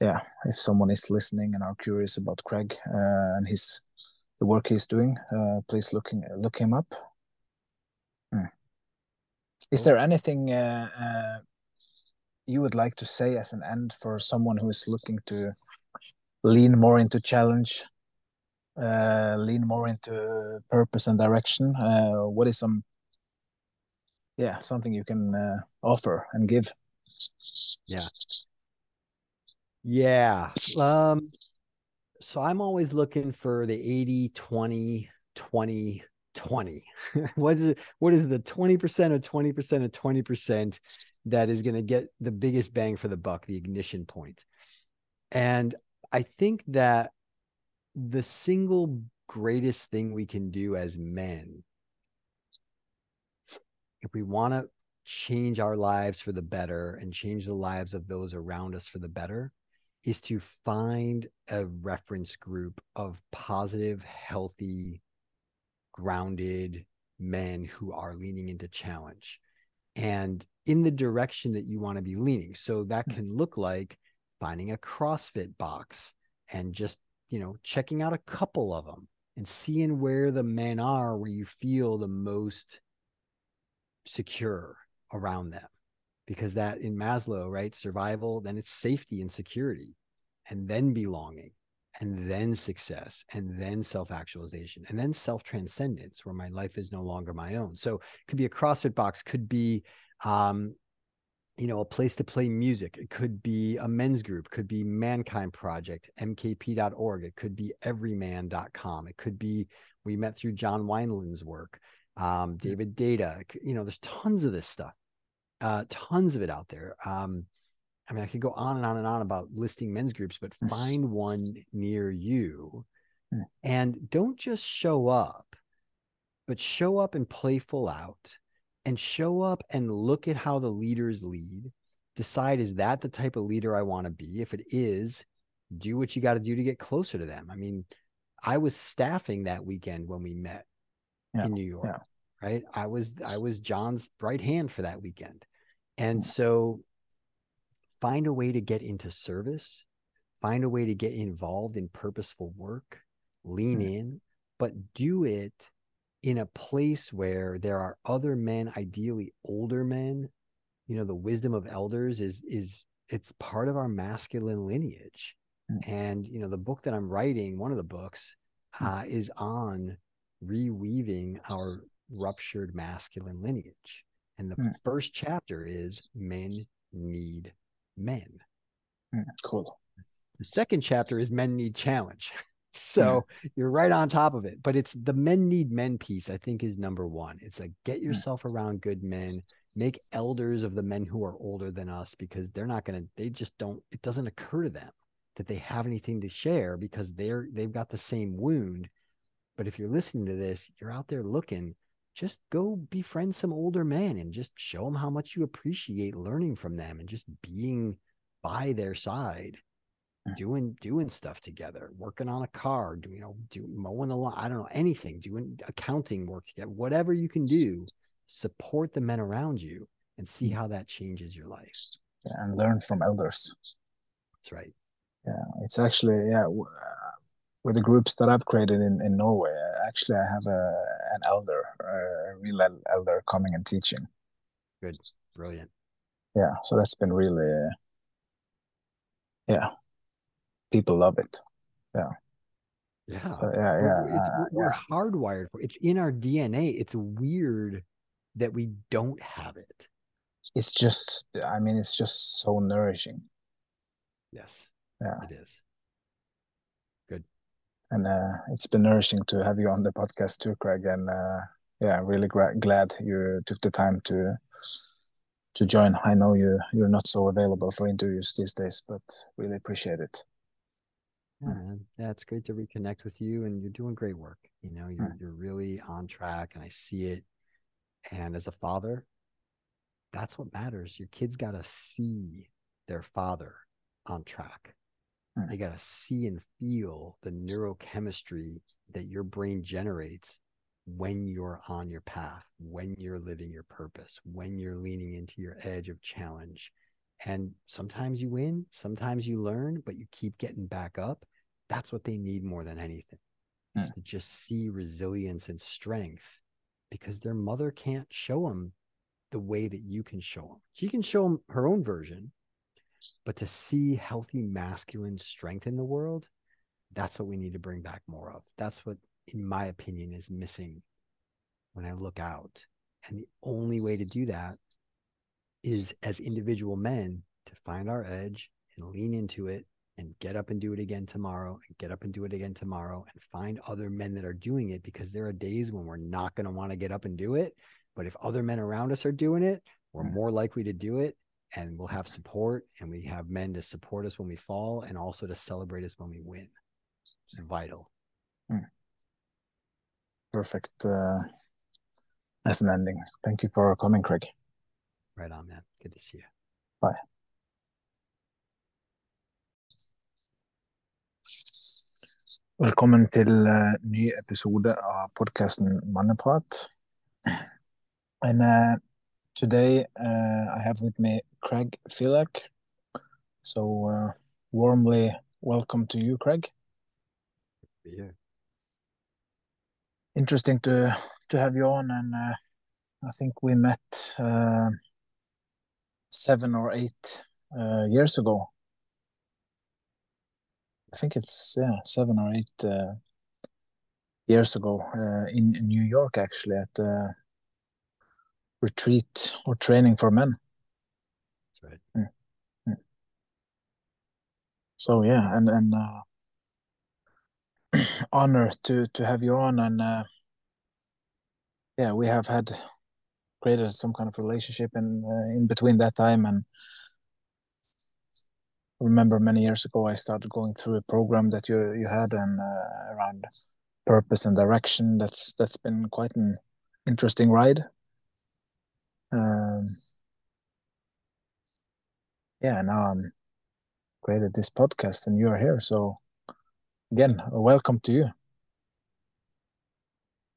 yeah if someone is listening and are curious about craig and his the work he's doing please look look him up hmm. Is there anything uh, uh, you would like to say as an end for someone who is looking to lean more into challenge uh, lean more into purpose and direction? What is some yeah something you can uh, offer and give? Yeah. Yeah um so i'm always looking for the 80 20 20 20 what is it what is the 20% of 20% of 20% that is going to get the biggest bang for the buck the ignition point? And i think that the single greatest thing we can do as men if we want to change our lives for the better and change the lives of those around us for the better is to find a reference group of positive, healthy, grounded men who are leaning into challenge and in the direction that you want to be leaning. So that hmm. can look like finding a CrossFit box and just, you know, checking out a couple of them and seeing where the men are where you feel the most secure around them because that in Maslow, right? Survival, then it's safety and security, and then belonging, and then success, and then self actualization, and then self transcendence, where my life is no longer my own. So it could be a CrossFit box, could be, um, you know, a place to play music. It could be a men's group, could be Mankind Project, mkp.org. It could be evryman.com. It could be, we met through John Wineland's work um, David Deida You know, there's tons of this stuff, uh, tons of it out there. Um, I mean, I could go on and on and on about listing men's groups, but find one near you hmm. and don't just show up, but show up and play full out and show up and look at how the leaders lead. Decide, is that the type of leader I want to be? If it is, do what you got to do to get closer to them. I mean, I was staffing that weekend when we met Yeah, in New York, yeah. right? I was I was John's right hand for that weekend. And Mm. so find a way to get into service, find a way to get involved in purposeful work, lean Mm. in, but do it in a place where there are other men, ideally older men. You know, the wisdom of elders is is it's part of our masculine lineage. Mm. And you know, the book that I'm writing, one of the books, Mm. uh, is on reweaving our ruptured masculine lineage. And the Mm. first chapter is men need men. Mm, Cool. The second chapter is men need challenge. So you're right on top of it. But it's the men need men piece, I think, is number one. It's like get yourself around good men, make elders of the men who are older than us because they're not going to, they just don't, it doesn't occur to them that they have anything to share because they're, they've got the same wound. But if you're listening to this, you're out there looking, just go befriend some older men and just show them how much you appreciate learning from them and just being by their side doing doing stuff together, working on a car, you know, do mowing the lawn, I don't know, anything, doing accounting work together, whatever you can do, support the men around you and see Mm. how that changes your life. Yeah, and learn from elders. That's right. Yeah, it's actually yeah. Uh, with the groups that I've created in in Norway, uh, actually I have a an elder, a real elder coming and teaching. Good. Brilliant. Yeah, so that's been really, uh, yeah, people love it. Yeah. So yeah, yeah, we're- uh, we're, we're yeah. hardwired for it's in our DNA. It's weird that we don't have it. It's just, I mean, it's just so nourishing, Yes. Yeah. It is. And uh, it's been nourishing to have you on the podcast too, Craig. And uh, yeah, really glad you took the time to to join. I know you you're not so available for interviews these days, but really appreciate it. Yeah. Yeah, it's great to reconnect with you and you're doing great work. You know, you're you're really on track and I see it. And as a father, that's what matters. Your kids got to see their father on track. They got to see and feel the neurochemistry that your brain generates when you're on your path, when you're living your purpose, when you're leaning into your edge of challenge. And sometimes you win, sometimes you learn, but you keep getting back up. That's what they need more than anything. Is hmm. to just see resilience and strength because their mother can't show them the way that you can show them. She can show them her own version, but to see healthy masculine strength in the world, that's what we need to bring back more of. That's what, in my opinion, is missing when I look out. And the only way to do that is as individual men to find our edge and lean into it and get up and do it again tomorrow and get up and do it again tomorrow and find other men that are doing it because there are days when we're not going to want to get up and do it. But if other men around us are doing it, we're more likely to do it and we'll have support and we have men to support us when we fall and also to celebrate us when we win. It's vital. Perfect uh, as an ending. Thank you for coming, Craig. Right on, man. Good to see you. Bye. Velkommen til uh, ny episode av podcasten Manneprat. And uh, today uh, I have with me Craig Filek. So uh, warmly welcome to you, Craig. Here. Interesting to to have you on, and uh, I think we met uh, seven or eight uh, years ago. I think it's yeah seven or eight uh, years ago uh, in, in New York, actually, at retreat or training for men. That's right. So yeah, and and uh, honor to to have you on, and uh, yeah, we have had created some kind of relationship in uh, in between that time and. Remember many years ago I started going through a program that you you had and uh, around purpose and direction. That's that's been quite an interesting ride. Um, yeah, now I'm created this podcast and you are here. So again, welcome to you.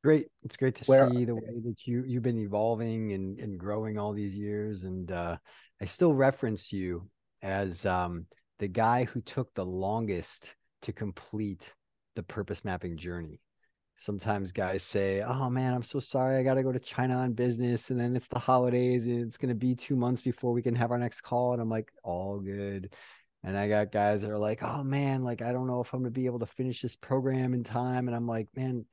Great. It's great to Where- see the way that you you've been evolving and, and growing all these years. And uh, I still reference you as um, the guy who took the longest to complete the purpose mapping journey. Sometimes guys say, "Oh man, I'm so sorry. I got to go to China on business, and then it's the holidays, and it's going to be two months before we can have our next call." And I'm like, "All good." And I got guys that are like, "Oh man, like I don't know if I'm going to be able to finish this program in time." And I'm like, "Man,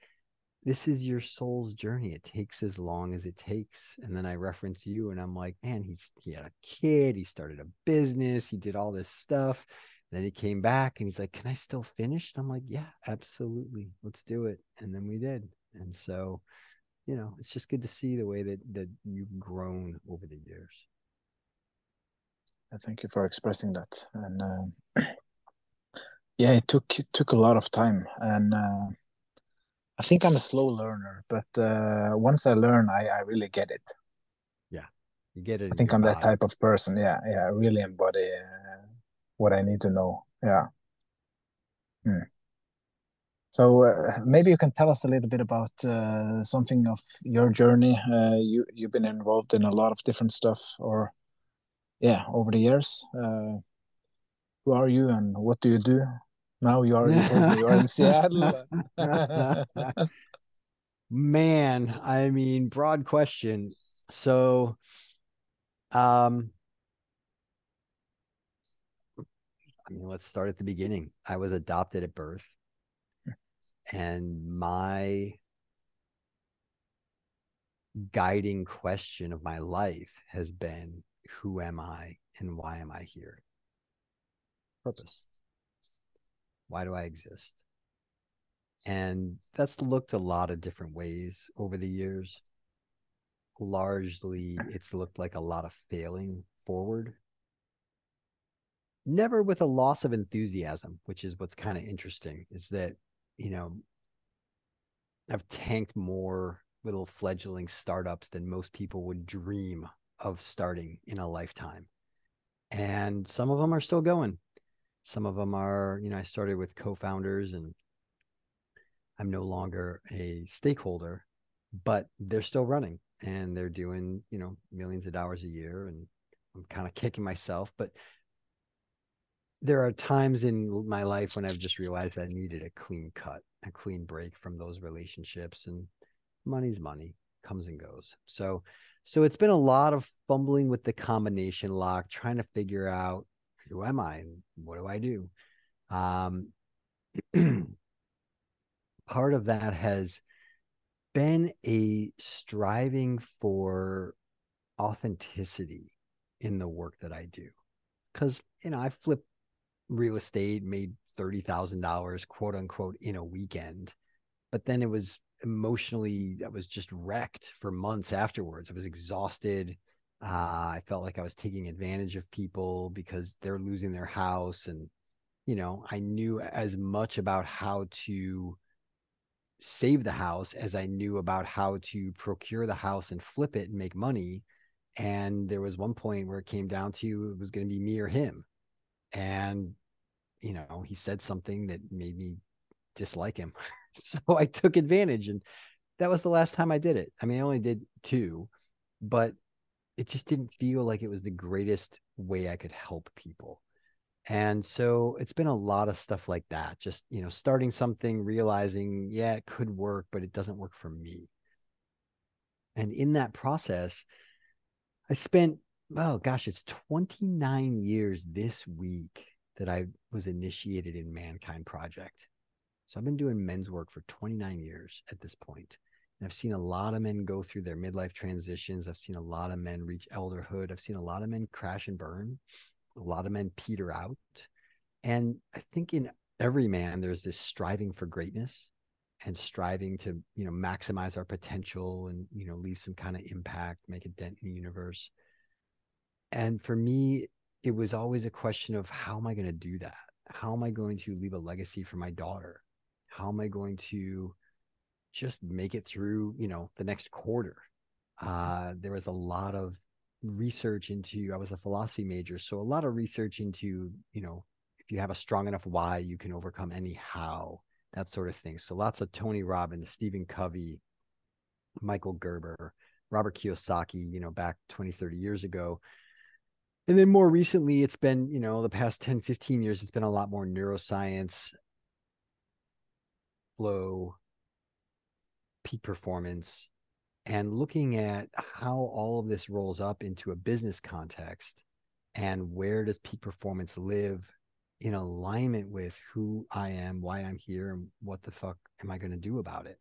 this is your soul's journey. It takes as long as it takes. And then I reference you and I'm like, man, he's he had a kid, he started a business, he did all this stuff. Then he came back and he's like, Can I still finish? And I'm like, Yeah, absolutely. Let's do it. And then we did. And so, you know, it's just good to see the way that that you've grown over the years. I thank you for expressing that. And uh, yeah, it took it took a lot of time, and uh, I think I'm a slow learner. But uh, once I learn, I, I really get it. Yeah, you get it. I think I'm that type of person. Yeah, yeah, I really embody uh, what I need to know. Yeah. Hmm. So uh, maybe you can tell us a little bit about uh, something of your journey. Uh, you you've been involved in a lot of different stuff, or yeah, over the years. Uh, who are you and what do you do? Now you are you are in Seattle. Man, I mean, broad question. So, um, I mean, let's start at the beginning. I was adopted at birth, and my guiding question of my life has been who am I and why am I here? Purpose. Why do I exist? And that's looked a lot of different ways over the years. Largely, it's looked like a lot of failing forward. Never with a loss of enthusiasm, which is what's kind of interesting, is that, you know, I've tanked more little fledgling startups than most people would dream of starting in a lifetime. And some of them are still going. Some of them are, you know, I started with co founders and I'm no longer a stakeholder, but they're still running and they're doing, you know, millions of dollars a year. And I'm kind of kicking myself. But there are times in my life when I've just realized I needed a clean cut, a clean break from those relationships. And money's money, comes and goes. So, so it's been a lot of fumbling with the combination lock, trying to figure out who am I and what do I do. Um, part of that has been a striving for authenticity in the work that I do. Because, you know, I flipped real estate, made $30,000, quote unquote, in a weekend. But then it was emotionally, I was just wrecked for months afterwards. I was exhausted. Uh, I felt like I was taking advantage of people because they're losing their house. And, you know, I knew as much about how to save the house as I knew about how to procure the house and flip it and make money. And there was one point where it came down to it was going to be me or him. And, you know, he said something that made me dislike him. so I took advantage. And that was the last time I did it. I mean, I only did two, but it just didn't feel like it was the greatest way I could help people. And so it's been a lot of stuff like that. Just, you know, starting something, realizing, yeah, it could work, but it doesn't work for me. And in that process, I spent, oh gosh, it's 29 years this week that I was initiated in Mankind Project. So I've been doing men's work for 29 years at this point. And I've seen a lot of men go through their midlife transitions. I've seen a lot of men reach elderhood. I've seen a lot of men crash and burn a lot of men peter out. And I think in every man, there's this striving for greatness and striving to, you know, maximize our potential and, you know, leave some kind of impact, make a dent in the universe. And for me, it was always a question of how am I going to do that? How am I going to leave a legacy for my daughter? How am I going to just make it through, you know, the next quarter? Uh, there was a lot of research into i was a philosophy major so a lot of research into you know if you have a strong enough why you can overcome any how that sort of thing so lots of tony robbins stephen covey Michael Gerber, Robert Kiyosaki, you know, back 20, 30 years ago. And then more recently, it's been, you know, the past 10, 15 years, it's been a lot more neuroscience, flow, peak performance, and looking at how all of this rolls up into a business context and where does peak performance live in alignment with who I am, why I'm here, and what the fuck am I going to do about it.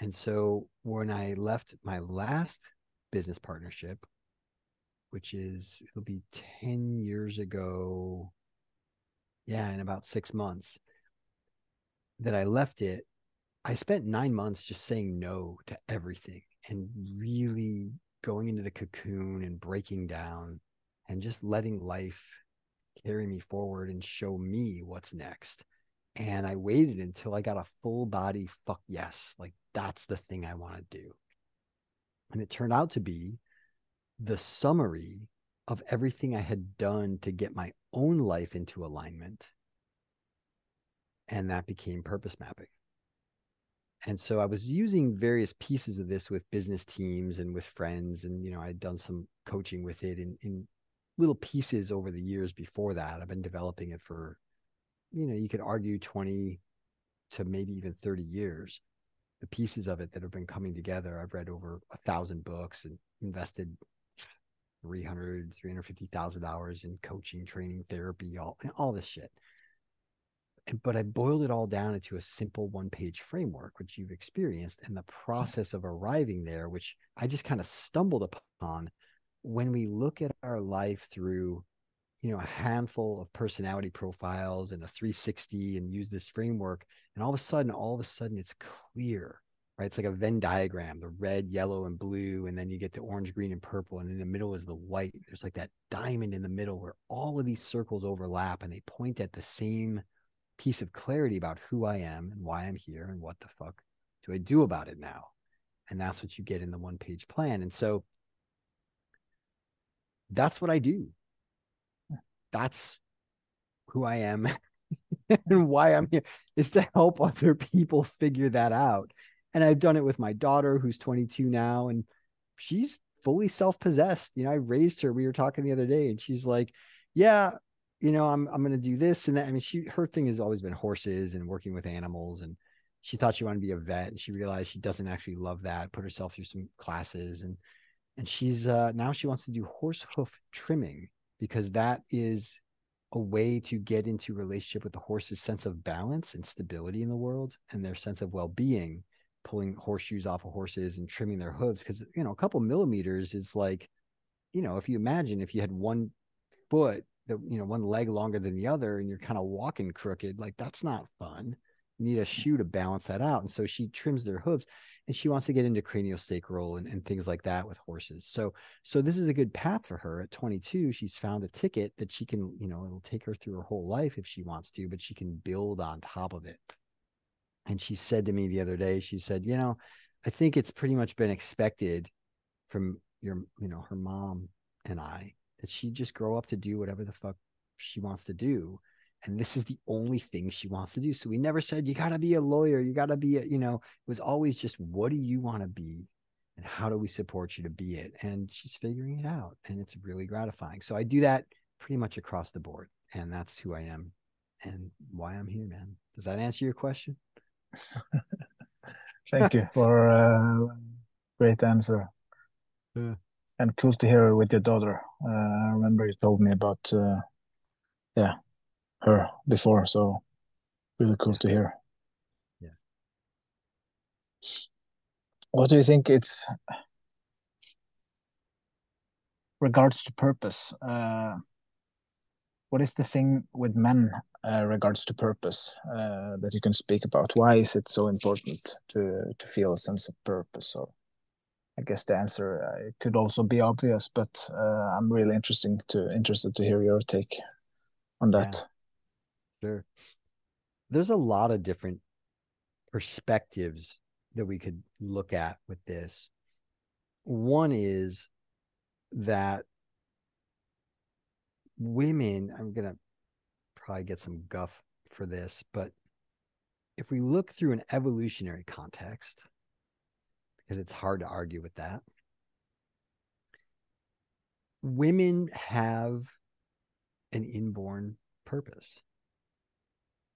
And so when I left my last business partnership, which is it'll be 10 years ago, yeah, in about six months that I left it, I spent nine months just saying no to everything and really going into the cocoon and breaking down and just letting life carry me forward and show me what's next. And I waited until I got a full body fuck yes. Like that's the thing I want to do. And it turned out to be the summary of everything I had done to get my own life into alignment. And that became purpose mapping. And so I was using various pieces of this with business teams and with friends. And, you know, I'd done some coaching with it in, in little pieces over the years before that. I've been developing it for, you know, you could argue 20 to maybe even 30 years. The pieces of it that have been coming together. I've read over a thousand books and invested 300, 350,000 hours in coaching, training, therapy, all, all this shit. But I boiled it all down into a simple one page framework, which you've experienced, and the mm-hmm. process of arriving there, which I just kind of stumbled upon when we look at our life through you know a handful of personality profiles and a 360 and use this framework and all of a sudden all of a sudden it's clear right? It's like a venn diagram the red yellow and blue and then you get the orange green and purple and in the middle is the white. There's like that diamond in the middle where all of these circles overlap and they point at the same piece of clarity about who i am and why i'm here and what the fuck do i do about it now? And that's what you get in the one page plan. And so that's what I do. That's who I am and why I'm here is to help other people figure that out. And I've done it with my daughter who's 22 now and she's fully self-possessed. You know, I raised her. We were talking the other day and she's like, "Yeah, you know, I'm I'm going to do this and that." I mean, she her thing has always been horses and working with animals and she thought she wanted to be a vet and she realized she doesn't actually love that. Put herself through some classes and and she's uh, now she wants to do horse hoof trimming because that is a way to get into relationship with the horse's sense of balance and stability in the world and their sense of well-being pulling horseshoes off of horses and trimming their hooves because you know a couple millimeters is like you know if you imagine if you had one foot that you know one leg longer than the other and you're kind of walking crooked like that's not fun you need a shoe to balance that out and so she trims their hooves and she wants to get into craniosacral and, and things like that with horses. So so this is a good path for her. At 22, she's found a ticket that she can, you know, it'll take her through her whole life if she wants to, but she can build on top of it. And she said to me the other day, she said, you know, I think it's pretty much been expected from your, you know, her mom and I that she just grow up to do whatever the fuck she wants to do and this is the only thing she wants to do. So we never said you got to be a lawyer. You got to be a, you know it was always just what do you want to be? And how do we support you to be it? And she's figuring it out and it's really gratifying. So i do that pretty much across the board and that's who i am and why i'm here man. Does that answer your question thank you for a great answer yeah. and cool to hear with your daughter uh, i remember you told me about uh, yeah her before, so really cool to hear. Yeah. What do you think it's regards to purpose? Uh, what is the thing with men uh, regards to purpose uh, that you can speak about? Why is it so important to to feel a sense of purpose? Or I guess the answer uh, could also be obvious, but uh, I'm really interesting to interested to hear your take on that. Yeah. Sure. There's a lot of different perspectives that we could look at with this. One is that women, I'm going to probably get some guff for this, but if we look through an evolutionary context, because it's hard to argue with that. Women have an inborn purpose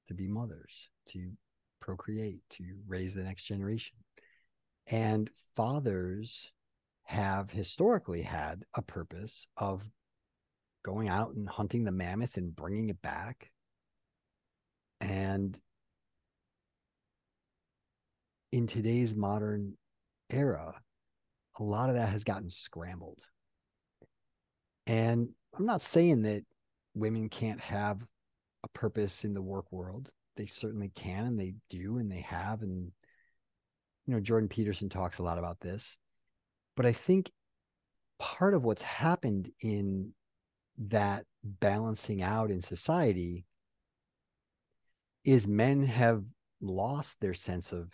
to be mothers, to procreate, to raise the next generation. And fathers have historically had a purpose of going out and hunting the mammoth and bringing it back. And in today's modern era, a lot of that has gotten scrambled. And I'm not saying that women can't have a purpose in the work world. They certainly can, and they do, and they have. And, you know, Jordan Peterson talks a lot about this. But I think part of what's happened in that balancing out in society is men have lost their sense of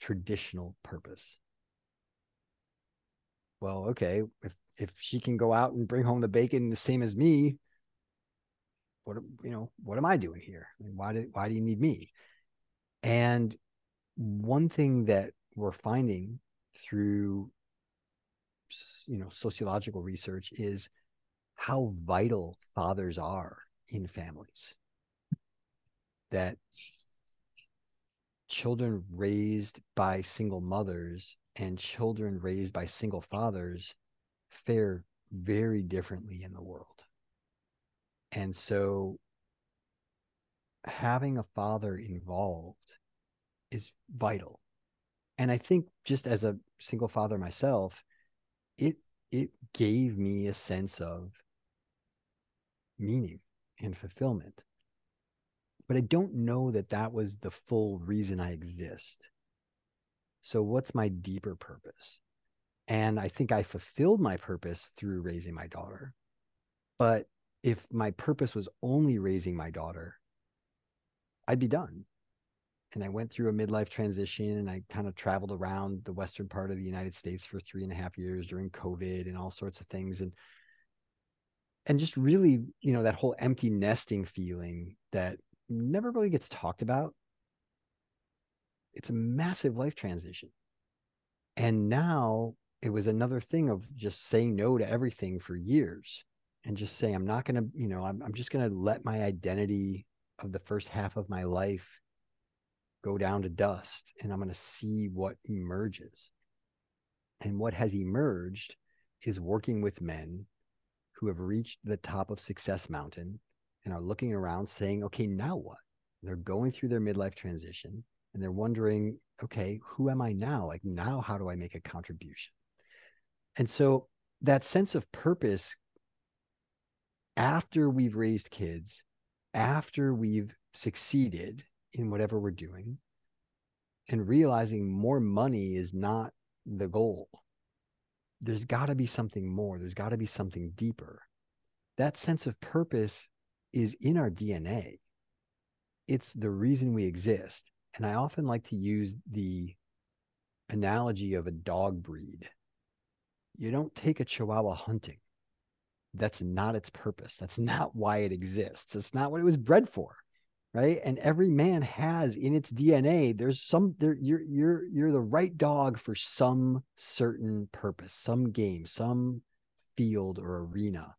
traditional purpose. Well, okay, if if she can go out and bring home the bacon the same as me, what you know, what am I doing here? I mean, why do why do you need me? And one thing that we're finding through you know sociological research is how vital fathers are in families that children raised by single mothers and children raised by single fathers fare very differently in the world. And so having a father involved is vital. And I think just as a single father myself, it it gave me a sense of meaning and fulfillment but I don't know that that was the full reason I exist. So, what's my deeper purpose? And I think I fulfilled my purpose through raising my daughter. But if my purpose was only raising my daughter, I'd be done. And I went through a midlife transition and I kind of traveled around the western part of the United States for three and a half years during COVID and all sorts of things. And and just really, you know, that whole empty nesting feeling that never really gets talked about. It's a massive life transition. And now it was another thing of just saying no to everything for years and just saying, I'm not going to, you know, I'm, I'm just going to let my identity of the first half of my life go down to dust and I'm going to see what emerges. And what has emerged is working with men who have reached the top of Success Mountain and are looking around saying, okay, now what? They're going through their midlife transition and they're wondering, okay, who am I now? Like, now, how do I make a contribution? And so that sense of purpose after we've raised kids, after we've succeeded in whatever we're doing, and realizing more money is not the goal. There's got to be something more. There's got to be something deeper. That sense of purpose is in our DNA. It's the reason we exist. And I often like to use the analogy of a dog breed. You don't take a chihuahua hunting. That's not its purpose. That's not why it exists. That's not what it was bred for. Right. And every man has in its DNA, there's some there you're you're you're the right dog for some certain purpose, some game, some field or arena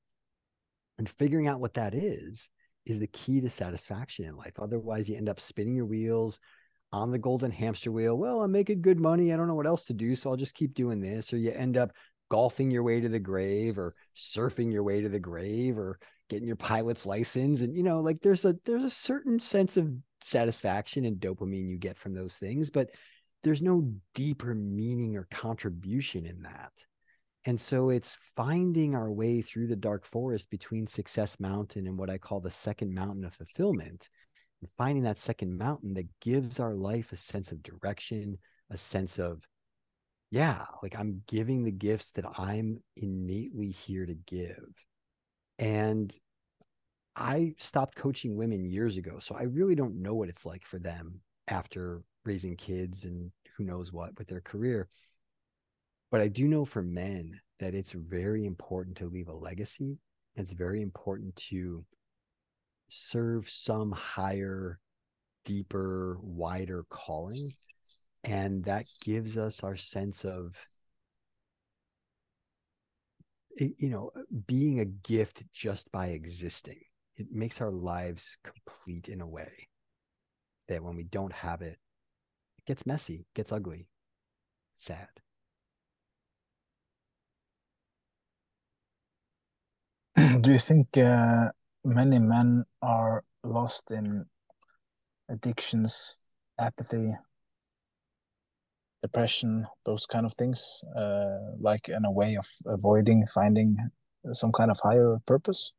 and figuring out what that is is the key to satisfaction in life. Otherwise, you end up spinning your wheels on the golden hamster wheel. Well, I'm making good money. I don't know what else to do. So I'll just keep doing this. Or you end up golfing your way to the grave or surfing your way to the grave or getting your pilot's license. And, you know, like there's a, there's a certain sense of satisfaction and dopamine you get from those things, but there's no deeper meaning or contribution in that. And so it's finding our way through the dark forest between Success Mountain and what I call the second mountain of fulfillment, and finding that second mountain that gives our life a sense of direction, a sense of, yeah, like I'm giving the gifts that I'm innately here to give. And I stopped coaching women years ago. So I really don't know what it's like for them after raising kids and who knows what with their career. But I do know for men that it's very important to leave a legacy. It's very important to serve some higher, deeper, wider calling. and that gives us our sense of you know being a gift just by existing it makes our lives complete in a way that when we don't have it it gets messy gets ugly sad. Do you think uh, many men are lost in addictions apathy depression, those kind of things, uh, like in a way of avoiding finding some kind of higher purpose?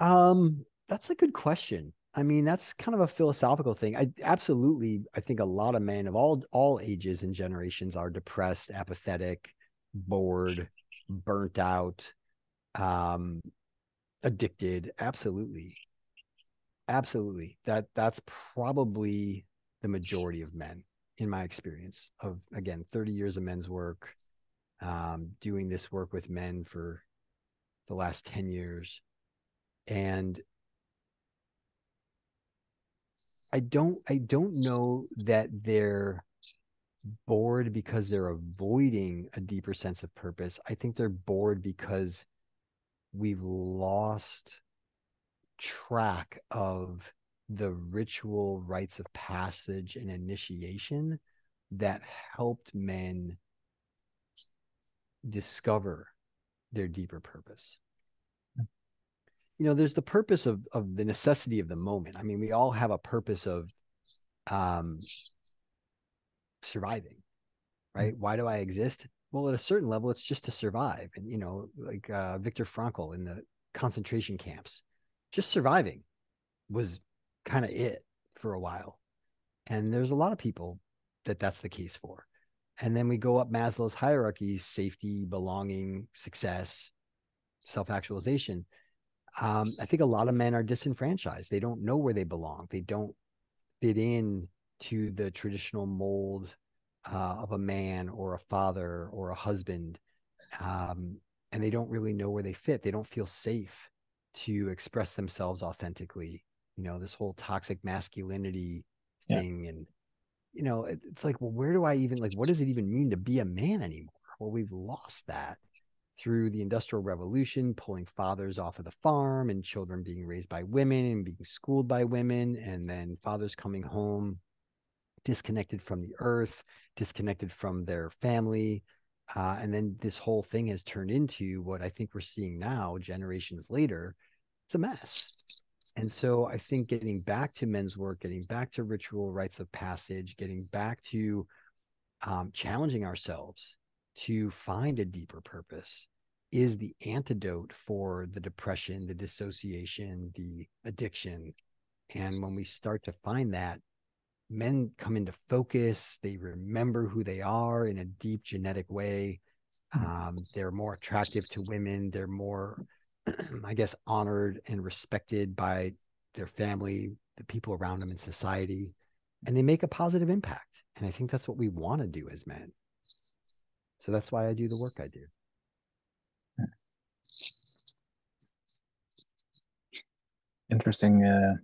Um, that's a good question. I mean, that's kind of a philosophical thing. I absolutely, I think a lot of men of all all ages and generations are depressed, apathetic, bored, burnt out, um, addicted. Absolutely, absolutely. That that's probably the majority of men in my experience of again 30 years of men's work um, doing this work with men for the last 10 years. And i don't i don't know that they're bored because they're avoiding a deeper sense of purpose. I think they're bored because we've lost track of the ritual rites of passage and initiation that helped men discover their deeper purpose. You know there's the purpose of of the necessity of the moment. I mean we all have a purpose of um surviving right? Why do i exist? Well at a certain level it's just to survive. And you know like uh viktor frankl in the concentration camps just surviving was kind of it for a while. And there's a lot of people that that's the case for. And then we go up Maslow's hierarchy safety, belonging, success, self actualization. Um, I think a lot of men are disenfranchised. They don't know where they belong. They don't fit in to the traditional mold uh, of a man or a father or a husband. Um, and they don't really know where they fit. They don't feel safe to express themselves authentically you know this whole toxic masculinity thing yeah. and you know it, it's like well where do i even like what does it even mean to be a man anymore well we've lost that through the industrial revolution pulling fathers off of the farm and children being raised by women and being schooled by women and then fathers coming home disconnected from the earth disconnected from their family uh, and then this whole thing has turned into what i think we're seeing now generations later it's a mess and so I think getting back to men's work, getting back to ritual rites of passage, getting back to um, challenging ourselves to find a deeper purpose is the antidote for the depression, the dissociation, the addiction. And when we start to find that, men come into focus, they remember who they are in a deep genetic way. Hmm. Um, they're more attractive to women, they're more I guess, honored and respected by their family, the people around them in society, and they make a positive impact. And I think that's what we want to do as men. So that's why I do the work I do. Interesting. Uh,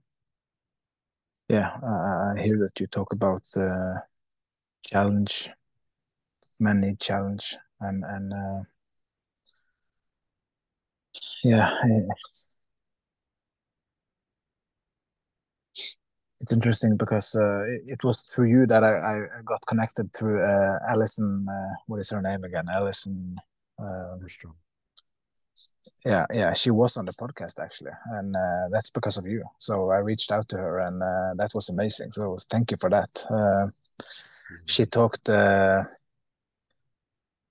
yeah, I hear that you talk about uh, challenge, need challenge, and and uh, yeah, it's interesting because uh, it, was through you that I, I got connected through uh, Allison. Uh, what is her name again? Allison. Um, yeah, yeah, she was on the podcast actually, and uh, that's because of you. So I reached out to her, and uh, that was amazing. So thank you for that. Uh, she talked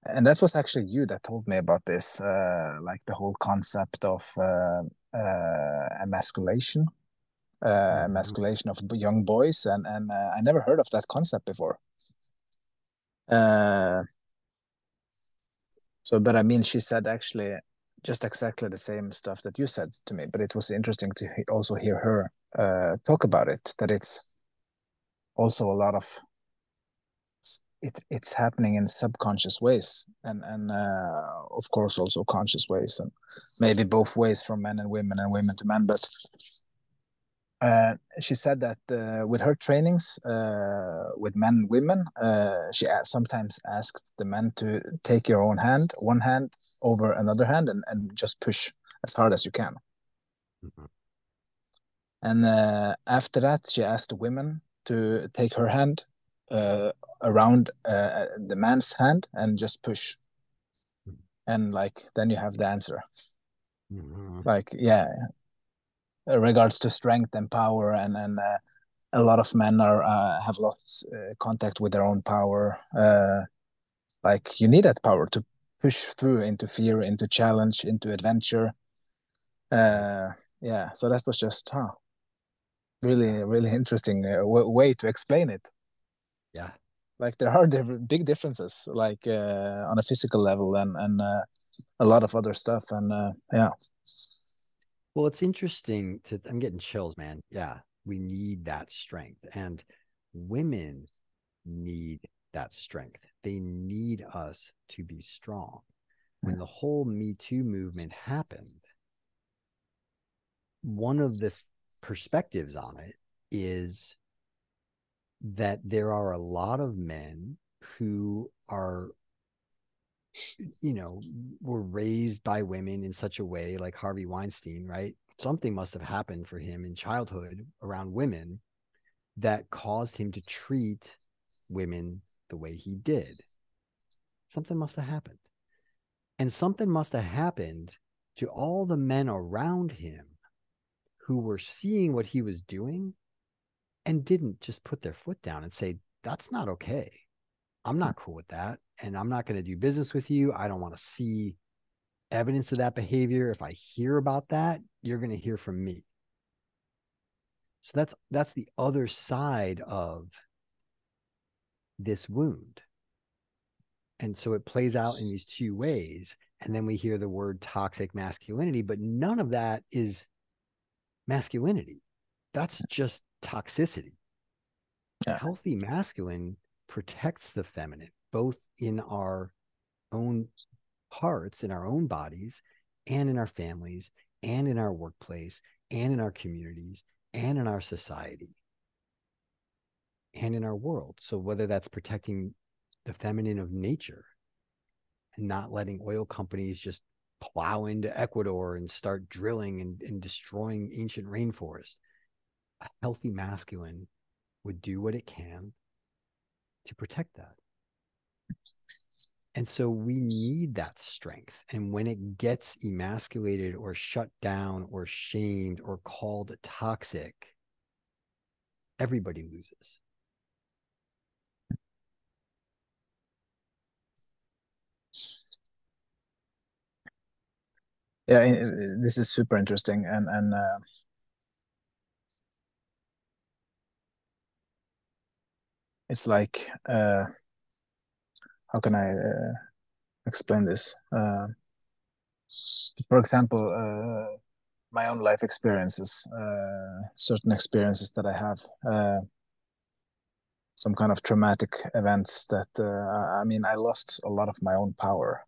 and that was actually you that told me about this uh, like the whole concept of uh, uh, emasculation uh, mm-hmm. emasculation of young boys and and uh, i never heard of that concept before uh, so but i mean she said actually just exactly the same stuff that you said to me but it was interesting to also hear her uh, talk about it that it's also a lot of it, it's happening in subconscious ways and and uh, of course also conscious ways and maybe both ways from men and women and women to men but uh, she said that uh, with her trainings uh, with men and women, uh, she sometimes asked the men to take your own hand, one hand over another hand, and, and just push as hard as you can. Mm-hmm. And uh, after that, she asked the women to take her hand uh, around the man's hand and just push. Mm-hmm. And like, then you have the answer. Mm-hmm. Like, yeah, uh, regards to strength and power and and uh, a lot of men are uh, have lost uh, contact with their own power uh, like you need that power to push through into fear into challenge into adventure uh, yeah so that was just huh really really interesting way to explain it yeah like there are big differences like uh, on a physical level and and uh, a lot of other stuff and uh, yeah well, it's interesting to I'm getting chills, man. Yeah, we need that strength. And women need that strength. They need us to be strong. When the whole Me Too movement happened, one of the perspectives on it is that there are a lot of men who are you know, were raised by women in such a way, like Harvey Weinstein, right? Something must have happened for him in childhood around women that caused him to treat women the way he did. Something must have happened. And something must have happened to all the men around him who were seeing what he was doing and didn't just put their foot down and say, that's not okay. I'm hmm. not cool with that. And I'm not going to do business with you. I don't want to see evidence of that behavior. If I hear about that, you're going to hear from me. So that's that's the other side of this wound. And so it plays out in these two ways. And then we hear the word toxic masculinity, but none of that is masculinity. That's just toxicity. Yeah. Healthy masculine protects the feminine, both in our own hearts, in our own bodies, and in our families, and in our workplace, and in our communities, and in our society, and in our world. So, whether that's protecting the feminine of nature and not letting oil companies just plow into Ecuador and start drilling and, and destroying ancient rainforests, a healthy masculine would do what it can to protect that. And so we need that strength. And when it gets emasculated or shut down or shamed or called toxic, everybody loses. Yeah, this is super interesting, and and uh, it's like uh, how can I uh, explain this? Uh, for example, uh, my own life experiences, uh, certain experiences that I have, uh, some kind of traumatic events that I mean, I lost a lot of my own power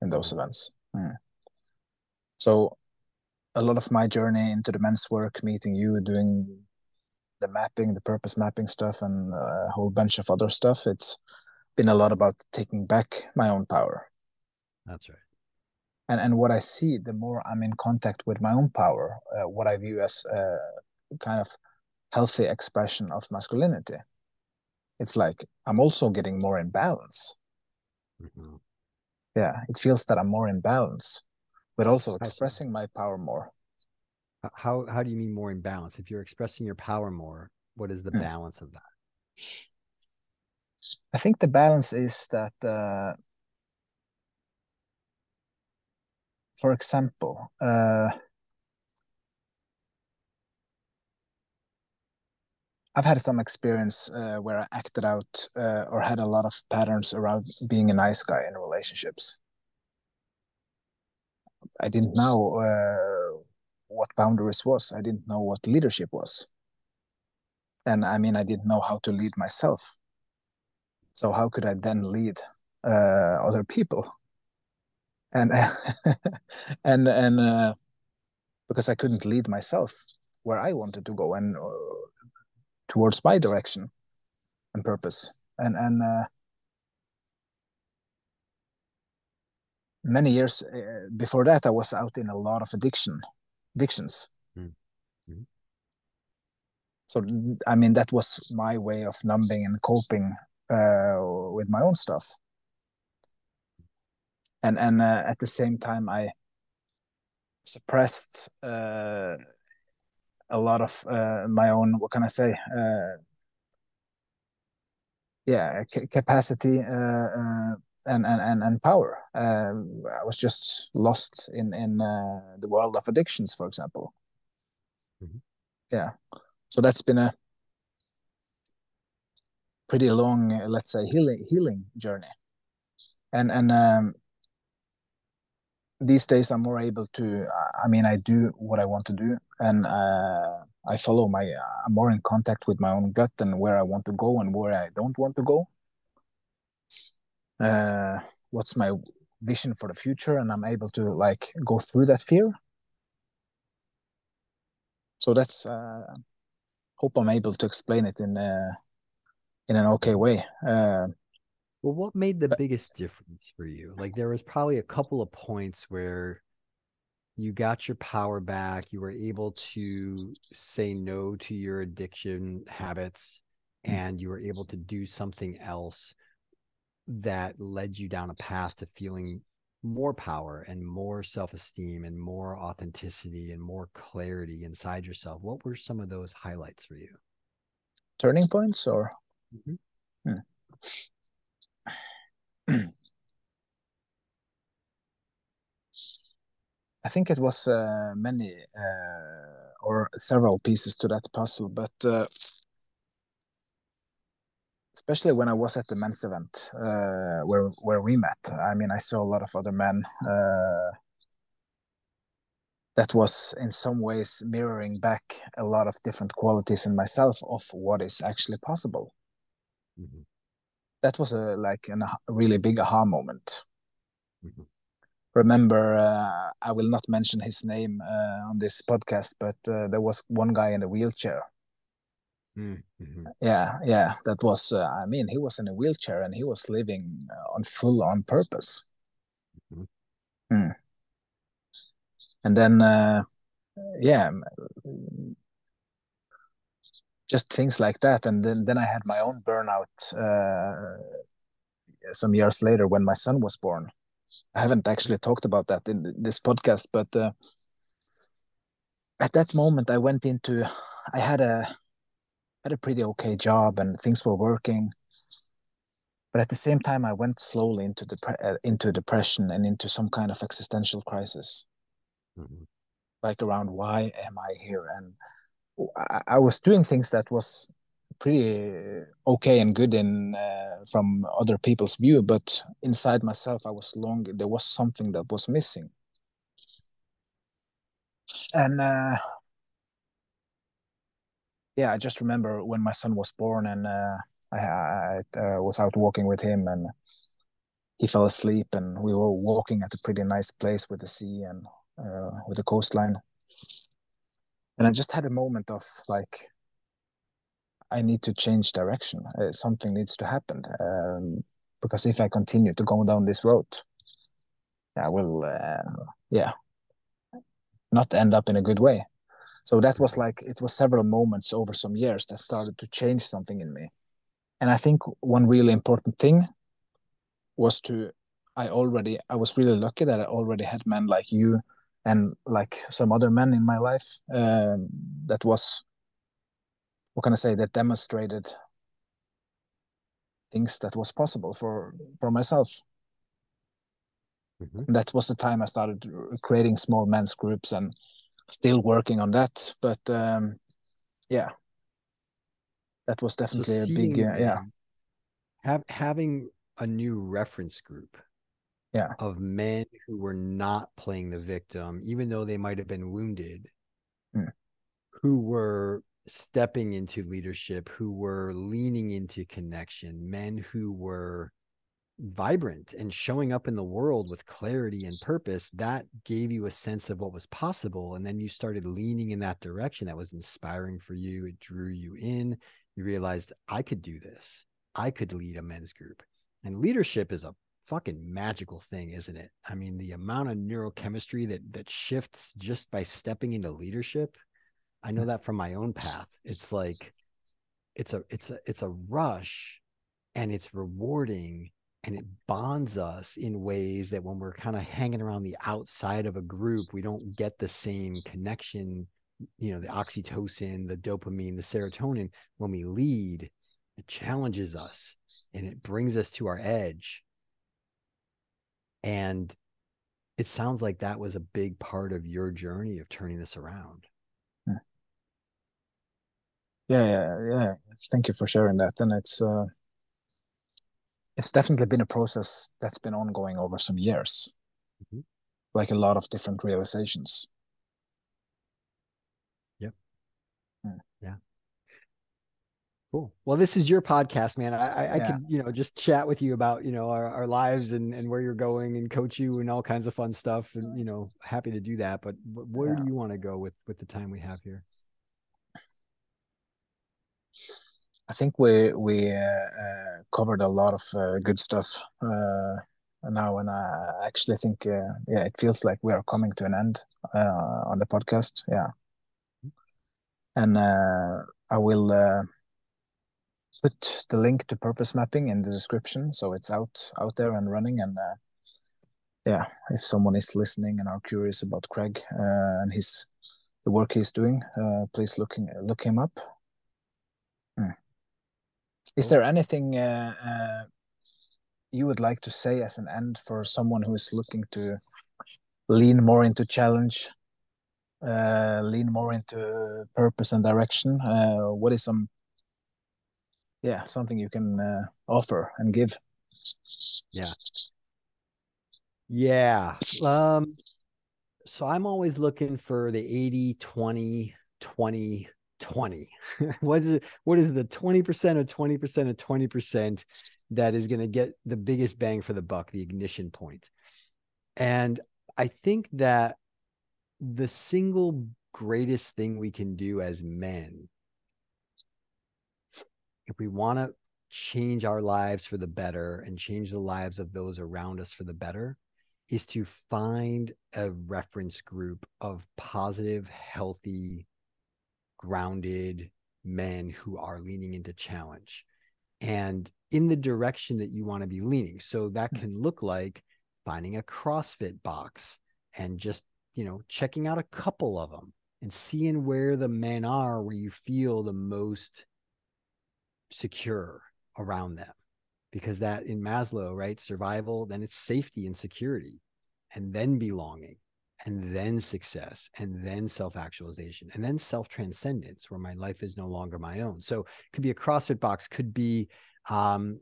in those events. Mm. So, a lot of my journey into the men's work, meeting you, doing the mapping, the purpose mapping stuff, and a whole bunch of other stuff. It's been a lot about taking back my own power. That's right. And and what I see, the more I'm in contact with my own power, uh, what I view as a kind of healthy expression of masculinity, it's like I'm also getting more in balance. Mm-hmm. Yeah, it feels that I'm more in balance, but also expressing my power more. How how do you mean more in balance? If you're expressing your power more, what is the hmm. balance of that? I think the balance is that, uh, for example, uh, I've had some experience uh, where I acted out uh, or had a lot of patterns around being a nice guy in relationships. I didn't know uh, what boundaries was. I didn't know what leadership was. And I mean, I didn't know how to lead myself. So how could I then lead uh, other people? And and and uh, because I couldn't lead myself, where I wanted to go and uh, towards my direction and purpose. And and uh, many years uh, before that, I was out in a lot of addiction, addictions. Mm -hmm. So I mean, that was my way of numbing and coping uh, with my own stuff. And and uh, at the same time, I suppressed uh, a lot of uh, my own. What can I say? Uh, yeah, capacity and and and power. Um, I was just lost in in uh, the world of addictions, for example. Mm-hmm. Yeah, so that's been a pretty long, uh, let's say, healing healing journey, and and um, these days I'm more able to. I mean, I do what I want to do, and uh, I follow my. I'm more in contact with my own gut and where I want to go and where I don't want to go uh, what's my vision for the future and i'm able to like go through that fear. So that's uh hope i'm able to explain it in a in an okay way. Uh well what made the but, biggest difference for you? Like there was probably a couple of points where you got your power back you were able to say no to your addiction habits mm. and you were able to do something else that led you down a path to feeling more power and more self-esteem and more authenticity and more clarity inside yourself what were some of those highlights for you turning points or mm-hmm. hmm. i think it was uh, many uh, or several pieces to that puzzle but uh, especially when I was at the men's event uh, where where we met. I mean, I saw a lot of other men uh, that was in some ways mirroring back a lot of different qualities in myself of what is actually possible. Mm-hmm. That was a like an, a really big aha moment. Mm-hmm. Remember, uh, I will not mention his name uh, on this podcast, but uh, there was one guy in a wheelchair Mm-hmm. Yeah, yeah, that was. Uh, I mean, he was in a wheelchair and he was living uh, on full on purpose. Mm-hmm. Mm. And then, uh, yeah, just things like that. And then, then I had my own burnout uh, some years later when my son was born. I haven't actually talked about that in this podcast, but uh, at that moment, I went into. I had a had a pretty okay job and things were working. But at the same time i went slowly into dep- uh, into depression and into some kind of existential crisis. Mm-hmm. like around why am i here? And I, I, was doing things that was pretty okay and good in uh, from other people's view but inside myself i was long there was something that was missing. And uh, yeah, I just remember when my son was born and uh, I, I uh, was out walking with him and he fell asleep and we were walking at a pretty nice place with the sea and uh, with the coastline. And I just had a moment of like, I need to change direction. Uh, something needs to happen um, because if I continue to go down this road, I will, uh, yeah, not end up in a good way so that was like it was several moments over some years that started to change something in me and i think one really important thing was to i already i was really lucky that i already had men like you and like some other men in my life um, that was what can i say that demonstrated things that was possible for for myself mm-hmm. that was the time i started creating small men's groups and still working on that but um yeah. That was definitely so a big uh, yeah. have having a new reference group yeah. of men who were not playing the victim even though they might have been wounded mm. who were stepping into leadership who were leaning into connection men who were vibrant and showing up in the world with clarity and purpose, that gave you a sense of what was possible. And then you started leaning in that direction that was inspiring for you. It drew you in. You realized, I could do this. I could lead a men's group. And leadership is a fucking magical thing, isn't it? I mean, the amount of neurochemistry that that shifts just by stepping into leadership. I know mm. that from my own path. It's like it's a it's a it's a rush and it's rewarding and it bonds us in ways that when we're kind of hanging around the outside of a group we don't get the same connection you know the oxytocin the dopamine the serotonin when we lead it challenges us and it brings us to our edge. And it sounds like that was a big part of your journey of turning this around. Yeah yeah yeah. Thank you for sharing that. And it's uh it's definitely been a process that's been ongoing over some years mm-hmm. like a lot of different realizations yep hmm. yeah cool well this is your podcast man i i, yeah. I could you know just chat with you about you know our, our lives and and where you're going and coach you and all kinds of fun stuff and you know happy to do that but where yeah. do you want to go with with the time we have here I think we we uh, uh, covered a lot of uh, good stuff uh, now, and I actually think uh, yeah, it feels like we are coming to an end uh, on the podcast. Yeah, and I will put the link to purpose mapping in the description, so it's out out there and running. And yeah, if someone is listening and are curious about Craig and his the work he's doing, please look look him up. Hmm. Is there anything uh, uh, you would like to say as an end for someone who is looking to lean more into challenge, uh, lean more into purpose and direction? Uh, what is some, yeah, something you can uh, offer and give? Yeah. Yeah. Um, so I'm always looking for the 80, 20, 20 20 what is it what is the 20% of 20% of 20% that is going to get the biggest bang for the buck the ignition point? And i think that the single greatest thing we can do as men if we want to change our lives for the better and change the lives of those around us for the better is to find a reference group of positive healthy grounded men who are leaning into challenge and in the direction that you want to be leaning. So that hmm. can look like finding a CrossFit box and just, you know, checking out a couple of them and seeing where the men are where you feel the most secure around them. Because that in Maslow, right? Survival, then it's safety and security, and then belonging and then success and then self-actualization and then self-transcendence where my life is no longer my own. So it could be a crossfit box could be um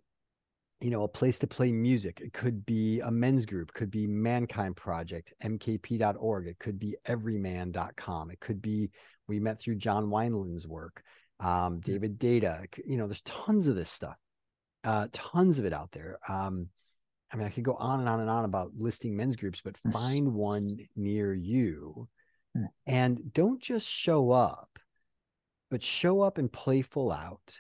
you know a place to play music it could be a men's group could be mankind project mkp.org it could be evryman.com it could be we met through john wineland's work um, David Deida you know there's tons of this stuff uh, tons of it out there um, I mean, I could go on and on and on about listing men's groups, but find one near you hmm. and don't just show up, but show up and play full out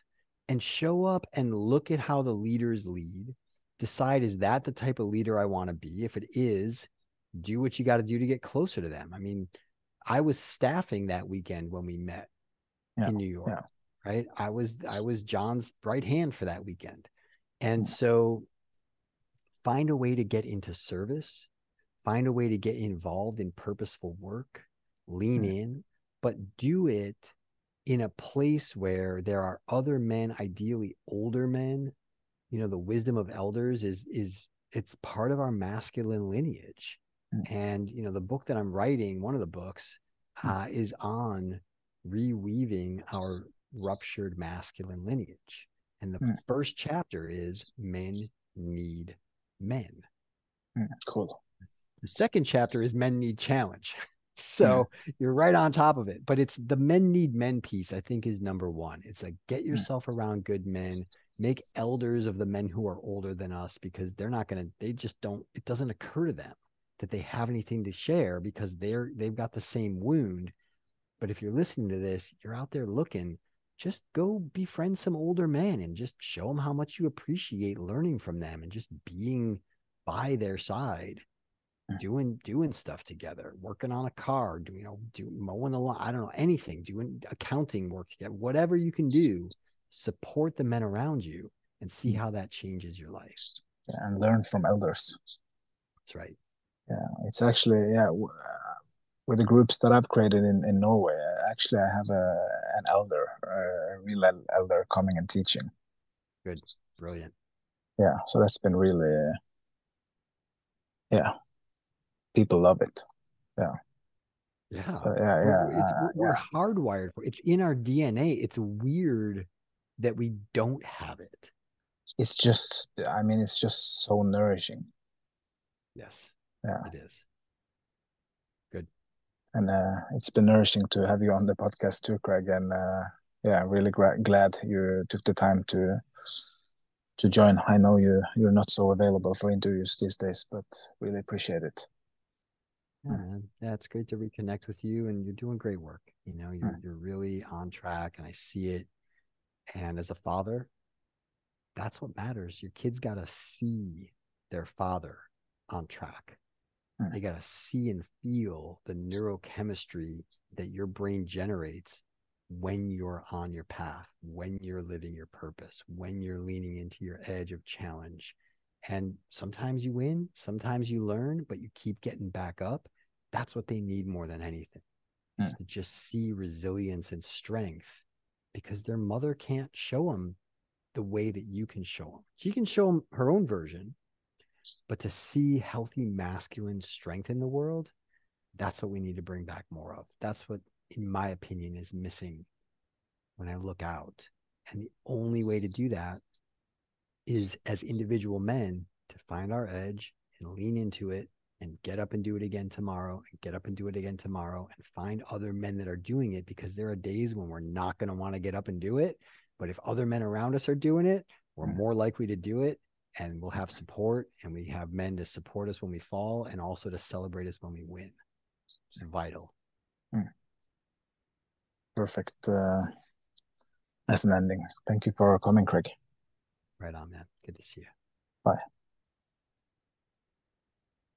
and show up and look at how the leaders lead. Decide, is that the type of leader I want to be? If it is, do what you got to do to get closer to them. I mean, I was staffing that weekend when we met yeah, in New York, yeah. right? I was I was John's right hand for that weekend. And so find a way to get into service, find a way to get involved in purposeful work, lean mm. in, but do it in a place where there are other men, ideally older men. You know, the wisdom of elders is is it's part of our masculine lineage. Mm. And you know, the book that I'm writing, one of the books, mm. uh, is on reweaving our ruptured masculine lineage. And the mm. first chapter is men need men. Mm, cool. The second chapter is men need challenge. So yeah. you're right on top of it. But it's the men need men piece, I think, is number one. It's like get yourself around good men, make elders of the men who are older than us because they're not going to they just don't it doesn't occur to them that they have anything to share because they're they've got the same wound but if you're listening to this you're out there looking just go befriend some older men and just show them how much you appreciate learning from them and just being by their side mm. doing doing stuff together working on a car do, you know do mowing the lawn i don't know anything doing accounting work together whatever you can do support the men around you and see mm. how that changes your life. Yeah, and learn from elders. That's right. Yeah it's actually yeah with the groups that i've created in, in norway. Uh, actually i have a an elder a real elder coming and teaching. Good. Brilliant. Yeah so that's been really yeah. People love it. Yeah. Yeah. So, yeah yeah we're, uh, we're yeah. hardwired for it's in our dna it's weird that we don't have it. It's just i mean it's just so nourishing. Yes. Yeah. It is and uh, it's been nourishing to have you on the podcast too craig and uh, yeah really glad you took the time to to join. I know you you're not so available for interviews these days but really appreciate it. Yeah, yeah it's great to reconnect with you and you're doing great work. You know you're, Mm. you're really on track and i see it. And as a father that's what matters. Your kids got to see their father on track Mm. they got to see and feel the neurochemistry that your brain generates when you're on your path when you're living your purpose when you're leaning into your edge of challenge. And sometimes you win sometimes you learn but you keep getting back up. That's what they need more than anything is to just see resilience and strength because their mother can't show them the way that you can show them she can show them her own version but to see healthy masculine strength in the world that's what we need to bring back more of. That's what in my opinion is missing when i look out. And the only way to do that is as individual men to find our edge and lean into it and get up and do it again tomorrow and get up and do it again tomorrow and find other men that are doing it because there are days when we're not going to want to get up and do it. But if other men around us are doing it we're more likely to do it and we'll have support and we have men to support us when we fall and also to celebrate us when we win. It's vital. Perfect uh, as an ending. Thank you for coming craig. Right on man. Good to see you. Bye